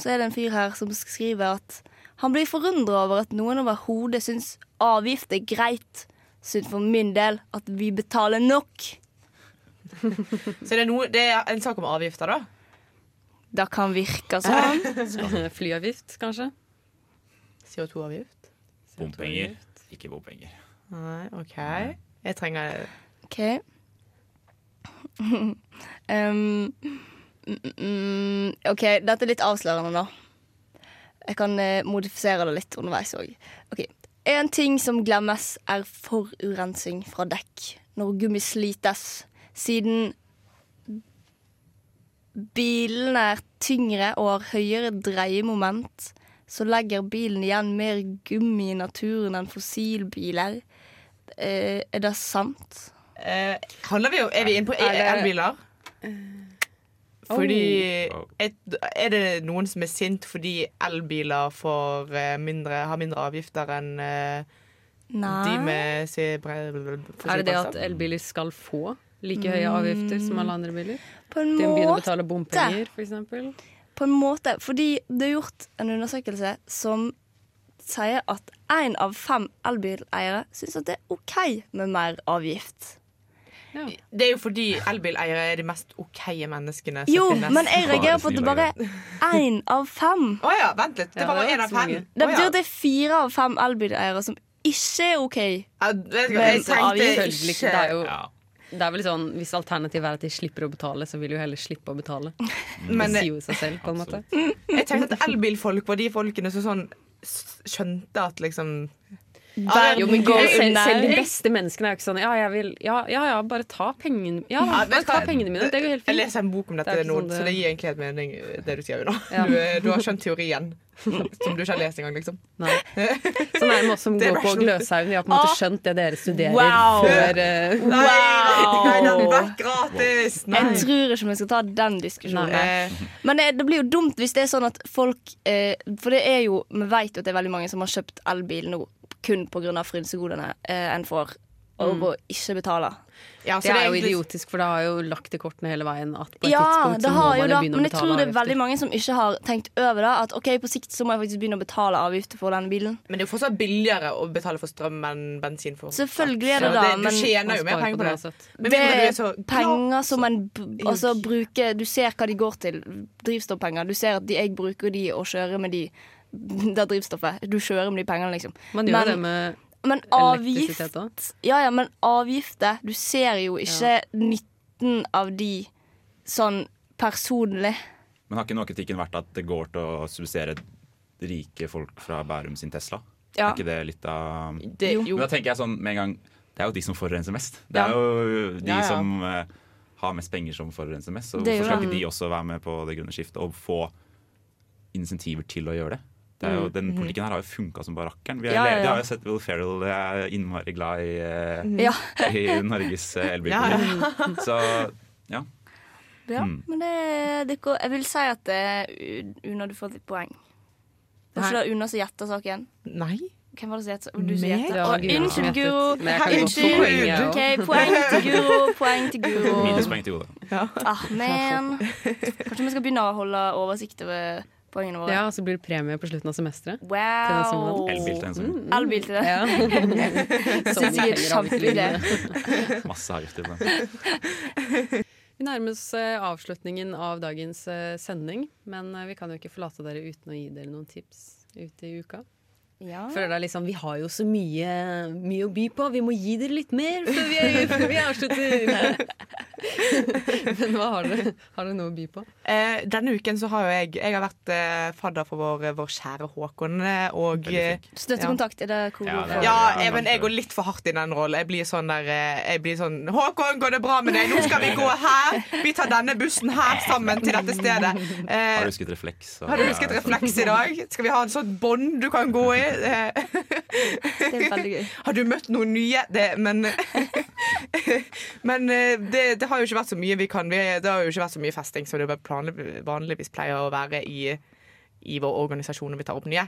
S2: så er det en fyr her som skriver at han blir forundra over at noen overhodet syns avgift er greit. Syns for min del at vi betaler nok.
S4: Så det er, noe, det er en sak om avgifter, da?
S2: Det kan virke sånn.
S1: Flyavgift, kanskje?
S4: CO2-avgift?
S3: Bompenger. Ikke bompenger.
S4: Nei, OK. Jeg trenger
S2: OK. um, mm, OK, dette er litt avslørende, da. Jeg kan eh, modifisere det litt underveis òg. Okay. En ting som glemmes, er forurensing fra dekk når gummi slites. Siden bilene er tyngre og har høyere dreiemoment, så legger bilen igjen mer gummi i naturen enn fossilbiler. Eh, er det sant?
S4: eh, handler vi jo, Er vi inne på
S2: Er
S4: elbiler? Fordi
S3: Oh.
S4: et, Er det noen som er sint fordi elbiler får, eh, mindre, har mindre avgifter enn eh,
S2: Nei.
S4: de med
S1: Er det det at elbiler skal få like høye avgifter som alle andre biler?
S2: På en
S1: De må begynne å betale bompenger, f.eks.?
S2: På en måte. Fordi det er gjort en undersøkelse som sier at én av fem elbileiere syns at det er OK med mer avgift.
S4: Det er jo fordi elbileiere er de mest OK menneskene. som
S2: Jo,
S4: finnes.
S2: men jeg reagerer på at det bare er én av fem.
S4: Å ja, vent litt. Det var bare én av fem.
S2: Det betyr at det er fire av fem elbileiere som ikke er OK.
S4: Ja,
S2: Men
S4: jeg tenkte
S1: ikke. Det er jo
S3: Ja.
S1: Det er vel sånn, Hvis alternativet er at de slipper å betale, så vil de jo heller slippe å betale.
S4: Men-
S1: det sier jo seg selv, på en måte.
S4: Jeg tenkte at elbilfolk var de folkene som sånn skjønte at liksom
S2: Verden går
S1: selv, selv de beste menneskene er jo ikke sånn Ja, jeg vil Ja, ja, ja bare ta pengene Ja,
S4: Ja,
S1: bare ta pengene mine. Det går helt
S4: Jeg leser en bok om dette
S1: Det er
S4: nå,
S1: sånn det-
S4: så det gir egentlig helt mening, det du sier nå.
S1: Ja.
S4: Du, eh, du har skjønt teorien, som du ikke har lest engang, liksom.
S1: Nei. Sånn er det med oss som
S4: er
S1: går på Gløshaugen. Vi har på en måte
S2: Ah.
S1: skjønt det dere studerer
S2: Wow.
S1: før uh...
S4: Nei, nei, den
S2: Wow.
S4: gratis! Nei.
S2: Jeg tror ikke vi skal ta den diskusjonen.
S4: Nei.
S2: Men det, det blir jo dumt hvis det er sånn at folk eh, For det er jo Vi vet jo at det er veldig mange som har kjøpt elbil nå kun pga. frynsegodene eh, en får og å ikke betale.
S4: Ja,
S1: det, er jo idiotisk, for det har jo lagt i kortene hele veien at på et
S2: Ja,
S1: tidspunkt
S2: det
S1: så må man
S2: da,
S1: jo begynne å
S2: men jeg tror det er
S1: avgifter.
S2: veldig mange som ikke har tenkt over det. At ok, på sikt så må jeg faktisk begynne å betale avgifter for denne bilen.
S4: Men det er jo fortsatt billigere å betale for strøm enn bensin. for
S2: Selvfølgelig er det da,
S4: Du tjener jo mer penger på det. Men
S2: Det er
S4: er så
S2: penger som man altså, bruker Du ser hva de går til. Drivstoffpenger. Du ser at de, jeg bruker de og kjører med de det er drivstoffet. Du kjører med de pengene, liksom.
S1: Man gjør det med
S2: men
S1: elektrisitet
S2: avgift Ja, ja, men avgifter Du ser jo ikke nytten av de sånn personlig.
S3: Men har ikke noe kritikken vært at det går til å subsidiere rike folk fra Bærum sin Tesla?
S2: Ja.
S3: Er ikke det litt av
S2: Det- jo.
S3: Men da tenker jeg sånn med en gang Det er jo de som forurenser mest. Det
S2: Ja.
S3: er jo de
S4: Ja, ja.
S3: som uh, har mest penger som forurenser mest. Så hvorfor skal ikke de også være med på det grønne skiftet og få insentiver til å gjøre det? Det er jo,
S2: Mm.
S3: den
S2: Mhm.
S3: politikken her har jo funka som barrakkeren. Vi, har
S2: Ja, ja, ja.
S3: har jo sett Will Ferrell er innmari glad i, eh,
S2: Ja.
S3: i Norges eh, elbilpolitikk.
S2: Ja, ja.
S3: Så ja.
S2: Ja,
S3: Mm.
S2: men det, det går Jeg vil si at det, Una, du får et poeng. Var ikke det Una som gjetta saken?
S4: Nei.
S2: Hvem var det som gjetta? Du som gjetta?
S1: Det Guro
S2: Unnskyld. Guro.
S1: Jeg
S2: Unnskyld. OK, poeng til Guro. Poeng til Guro.
S3: Minuspoeng til Gode.
S2: Ah, men Kanskje vi skal begynne å holde oversikt over poengene våre?
S1: Ja, og så blir det premie på slutten av semesteret.
S2: Wow.
S3: Elbil til en som
S1: Mm.
S2: Elbil til det.
S1: Ja.
S2: Syns jeg er kjempeidé.
S3: Masse avgifter på den.
S1: Vi nærmer oss eh, avslutningen av dagens eh, sending, men eh, vi kan jo ikke forlate dere uten å gi dere noen tips ute i uka.
S2: Ja.
S1: For det er liksom, Vi har jo så mye, mye å by på, vi må gi dere litt mer før vi, før vi avslutter. Men hva har dere, har dere noe å by på?
S4: Eh, denne uken så har jo jeg Jeg har vært eh, fadder for vår, vår kjære Håkon. eh, Og eh,
S2: Støttekontakt, er det hvor
S4: Ja,
S2: for-
S4: ja jeg, men jeg går litt for hardt i den rollen. Jeg blir sånn der eh, Jeg blir sånn 'Håkon, går det bra med deg? Nå skal vi gå her! Vi tar denne bussen her sammen til dette stedet.' Eh,
S3: Har du husket refleks? og-
S4: har du husket refleks i dag? Skal vi ha en sånn bånd du kan gå i? Eh,
S2: Det er veldig gøy.
S4: Har du møtt noen nye? Det, men men det, det, det har jo ikke vært så mye vi kan. Vi, det har jo ikke vært så mye festing som det vanligvis pleier å være i, i vår organisasjon når vi tar opp nye.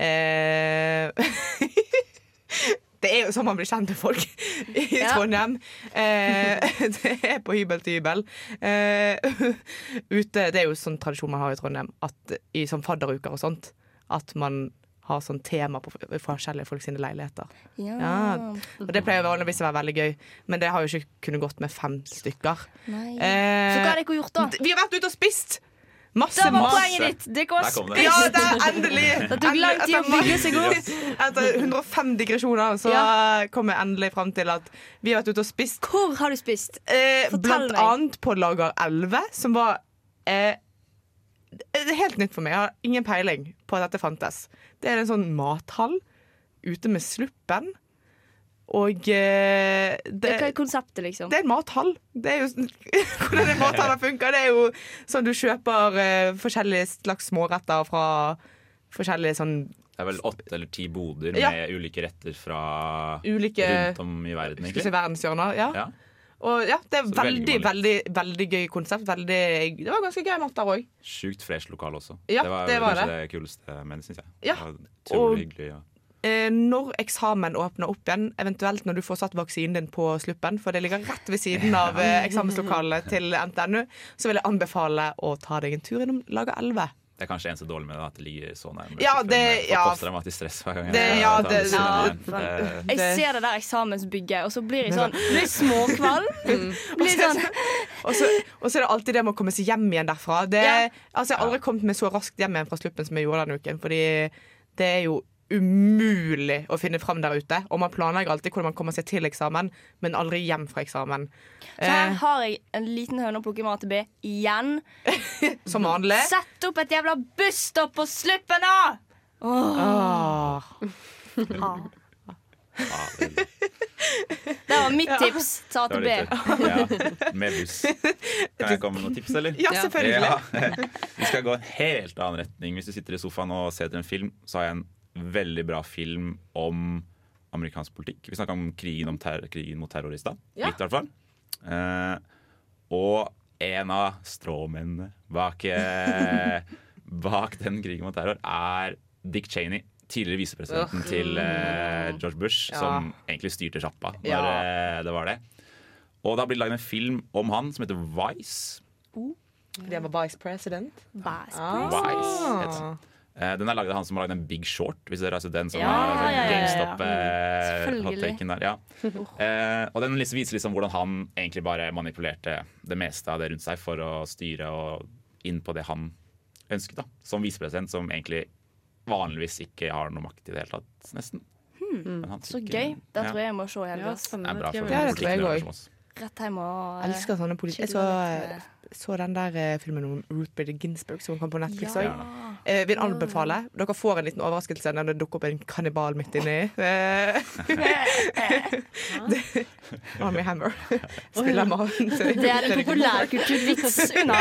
S4: Eh, det er jo sånn man blir kjent med folk i
S2: Ja.
S4: Trondheim. Eh, det er på hybel til hybel. Eh, ute, det er jo sånn tradisjon man har i Trondheim, at i sånn fadderuker og sånt, at man har sånn tema på forskjellige folk sine leiligheter.
S2: Ja.
S4: Og det pleier vanligvis å være veldig gøy, men det har jo ikke kunnet gått med fem stykker.
S2: Nei.
S4: Eh,
S2: Så hva har dere gjort, da?
S4: Vi har vært ute og spist! Masse
S2: Det var poenget ditt! Dere har
S3: spist!
S4: Ja, det er endelig!
S2: Det tok lang tid å bygge seg opp.
S4: Etter 105 digresjoner så kom jeg endelig fram til at vi har vært ute og spist.
S2: Hvor har du spist?
S4: Eh,
S2: Fortell
S4: blant
S2: meg.
S4: annet på Lager 11, som var eh, det er helt nytt for meg. Jeg har ingen peiling på at dette fantes. Det er en sånn mathall ute med Sluppen. Og eh, det,
S2: Hva er konseptet, liksom?
S4: det er en mathall. Det er jo sånn- Hvordan en mathall funker. Det er jo sånn du kjøper eh, forskjellige slags småretter fra forskjellige sånn
S3: Det er vel åtte eller ti boder
S4: Ja.
S3: med ulike retter fra
S4: Ulike-
S3: rundt om i verden, egentlig.
S4: verdenshjørner. Ja.
S3: Ja.
S4: Og ja, det er veldig,
S3: veldig,
S4: veldig, veldig gøy konsept. Veldig, det var ganske gøy mat der òg.
S3: Sjukt fresh lokal også.
S4: Ja,
S3: det var,
S4: det var
S3: kanskje
S4: det.
S3: det, kuleste det, syns jeg.
S4: Ja, og-
S3: hyggelig. Ja.
S4: Eh, når eksamen åpner opp igjen, eventuelt når du får satt vaksinen din på sluppen, for det ligger rett ved siden av eh, eksamenslokalet til NTNU, så vil jeg anbefale å ta deg en tur innom Lager 11.
S3: Det er kanskje eneste dårlig med det, at det ligger så nærme.
S4: Ja, det- ja.
S3: Posttraumatisk stress hver gang.
S4: Det- ja, det- ja.
S3: Det-
S2: Jeg ser det der eksamensbygget, og så blir jeg sånn Blir småkvalm. Blir sånn
S4: Og så, og så er det alltid det med å komme seg hjem igjen derfra. Det, altså, jeg har aldri kommet meg så raskt hjem igjen fra sluppen som jeg gjorde denne uken. Fordi det er jo umulig å finne fram der ute. Og man planlegger alltid hvordan man kommer seg til eksamen, men aldri hjem fra eksamen.
S2: Så her
S4: Eh,
S2: har jeg en liten høne å plukke med AtB igjen.
S4: som vanlig.
S2: Sett opp et jævla busstopp på sluppen, da! Åh.
S4: Ah.
S2: Ah. Det var mitt tips til AtB.
S3: Ja, med buss. Kan jeg komme med noen tips, eller?
S4: Ja, selvfølgelig.
S3: Ja. Vi skal gå en helt annen retning. Hvis du sitter i sofaen og ser etter en film, så har jeg en veldig bra film om amerikansk politikk. Vi snakka om krigen, om ter krigen mot terrorister. i.
S4: Ja.
S3: Litt, i hvert fall. Eh, og en av stråmennene bak, eh, bak den krigen mot terror er Dick Cheney. tidligere visepresidenten til eh, George Bush,
S4: Ja.
S3: som egentlig styrte sjappa når
S4: Ja.
S3: eh, det var det. Og det har blitt laget en film om han som heter Vice.
S4: Det var vice president.
S2: Vice
S4: Ah.
S3: Vice heter. Den er laget av han som har lagd en Big Short, hvis dere har sett den. Som
S2: Ja,
S3: er
S2: ja, ja, ja, ja.
S3: Eh, der. Ja. Eh, og den liksom viser liksom hvordan han egentlig bare manipulerte det meste av det rundt seg for å styre og inn på det han ønsket, da. Som visepresident, som egentlig vanligvis ikke har noe makt i det hele tatt, nesten.
S2: Hmm. Så gøy. Det tror jeg jeg må se i helga.
S1: Ja.
S3: Det er bra for
S4: det jeg
S3: politikken, oss.
S2: Rett hjem og
S4: Jeg elsker sånne politi... Så, den der eh, filmen om Ruth Bader Ginsburg som kom på Netflix
S2: Ja.
S4: òg. Eh, vil anbefale. Dere får en liten overraskelse når det dukker opp en kannibal midt inni. Eh, Army Hammer spiller mannen til
S2: Det er en populærkulturvits, unna.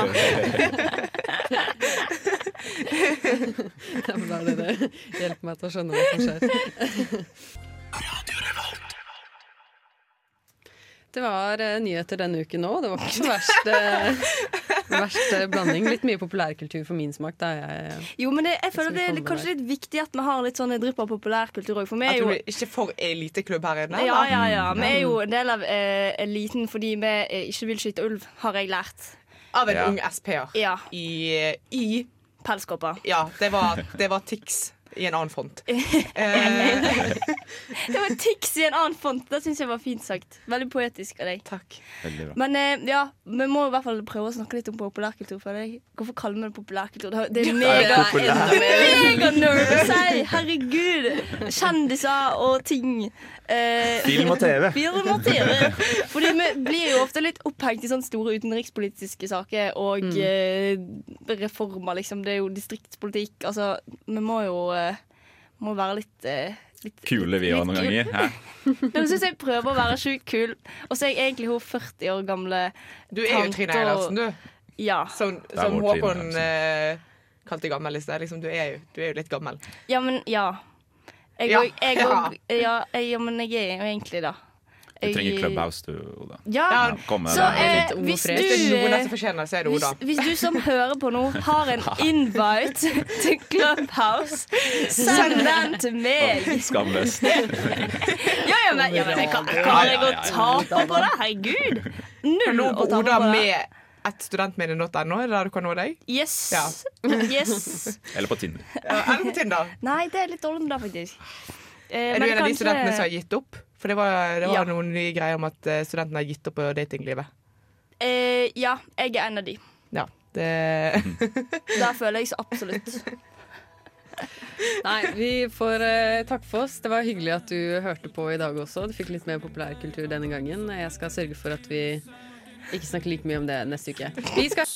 S1: Ja, men da er det det. Hjelp meg til å skjønne hva som skjer. Det var uh, nyheter denne uken òg. Det var ikke så verst, eh, verst eh, blanding. Litt mye populærkultur for min smak. Da jeg
S2: Jo, men det, jeg føler det er kanskje litt viktig at vi har litt sånn drypp av populærkultur òg. For vi
S4: At
S2: er
S4: du er ikke for eliteklubb her inne?
S2: ja, ja, ja. Vi er jo en del av eh, eliten fordi vi eh, ikke vil skyte ulv, har jeg lært.
S4: Av en
S3: Ja.
S4: ung SP-er.
S2: Ja.
S4: I, i
S2: Pelskåper.
S4: Ja, det var, det var Tix i en annen font. Eh,
S2: Det var Tix i en annen font. Det syns jeg var fint sagt. Veldig poetisk av deg.
S4: takk.
S3: Bra.
S2: Men eh, ja, vi må i hvert fall prøve å snakke litt om populærkultur. For deg. Hvorfor kaller vi det populærkultur? Det er- mega, mega nerd å si! Herregud! Kjendiser og ting. Eh,
S3: Film og TV.
S2: Film og TV. Fordi vi blir jo ofte litt opphengt i sånne store utenrikspolitiske saker og eh, reformer, liksom. Det er jo distriktspolitikk. Altså, vi må jo eh, må være litt, eh, litt
S3: Kule vi òg noen ganger. Hæ?
S2: jeg syns jeg prøver å være sjukt kul, og så er jeg egentlig hun 40 år gamle
S4: Du er jo Trine Eilertsen, du.
S2: Ja.
S4: Som, som Håkon eh, kalte gammel i sted. Liksom, du, er jo, du er jo litt gammel.
S2: Ja, men ja. Jeg
S4: Ja. Ja.
S2: ja, ja, men jeg er jo egentlig det.
S3: Du trenger Clubhouse, du, Oda.
S2: Ja,
S4: Ja,
S2: så eh,
S1: og
S2: hvis du.
S4: Hvis det det, det
S2: hvis, du som hører på nå, har en invite til Clubhouse, send den til meg.
S3: Skamløst.
S2: Ja, ja, men, ja, men jeg kan, kan jeg å tape på det? Herregud! Null å tape på det.
S4: med studentmedie.no, er det der du kan nå deg?
S2: Yes.
S4: Ja.
S2: yes.
S3: Eller på Tinder.
S4: Ja, Eller på Tinder.
S2: Nei, det er litt dårlig da, faktisk. Eh,
S4: Er du en av de studentene som har gitt opp? For det var, det var
S2: Ja.
S4: noen nye greier om at eh, studentene har gitt opp på datinglivet.
S2: Eh, ja, jeg er en av de.
S4: Ja, det
S2: Der føler jeg så absolutt.
S1: Nei, vi får eh, takke for oss. Det var hyggelig at du hørte på i dag også. Du fikk litt mer populærkultur denne gangen. Jeg skal sørge for at vi ikke snakker like mye om det neste uke. Vi skal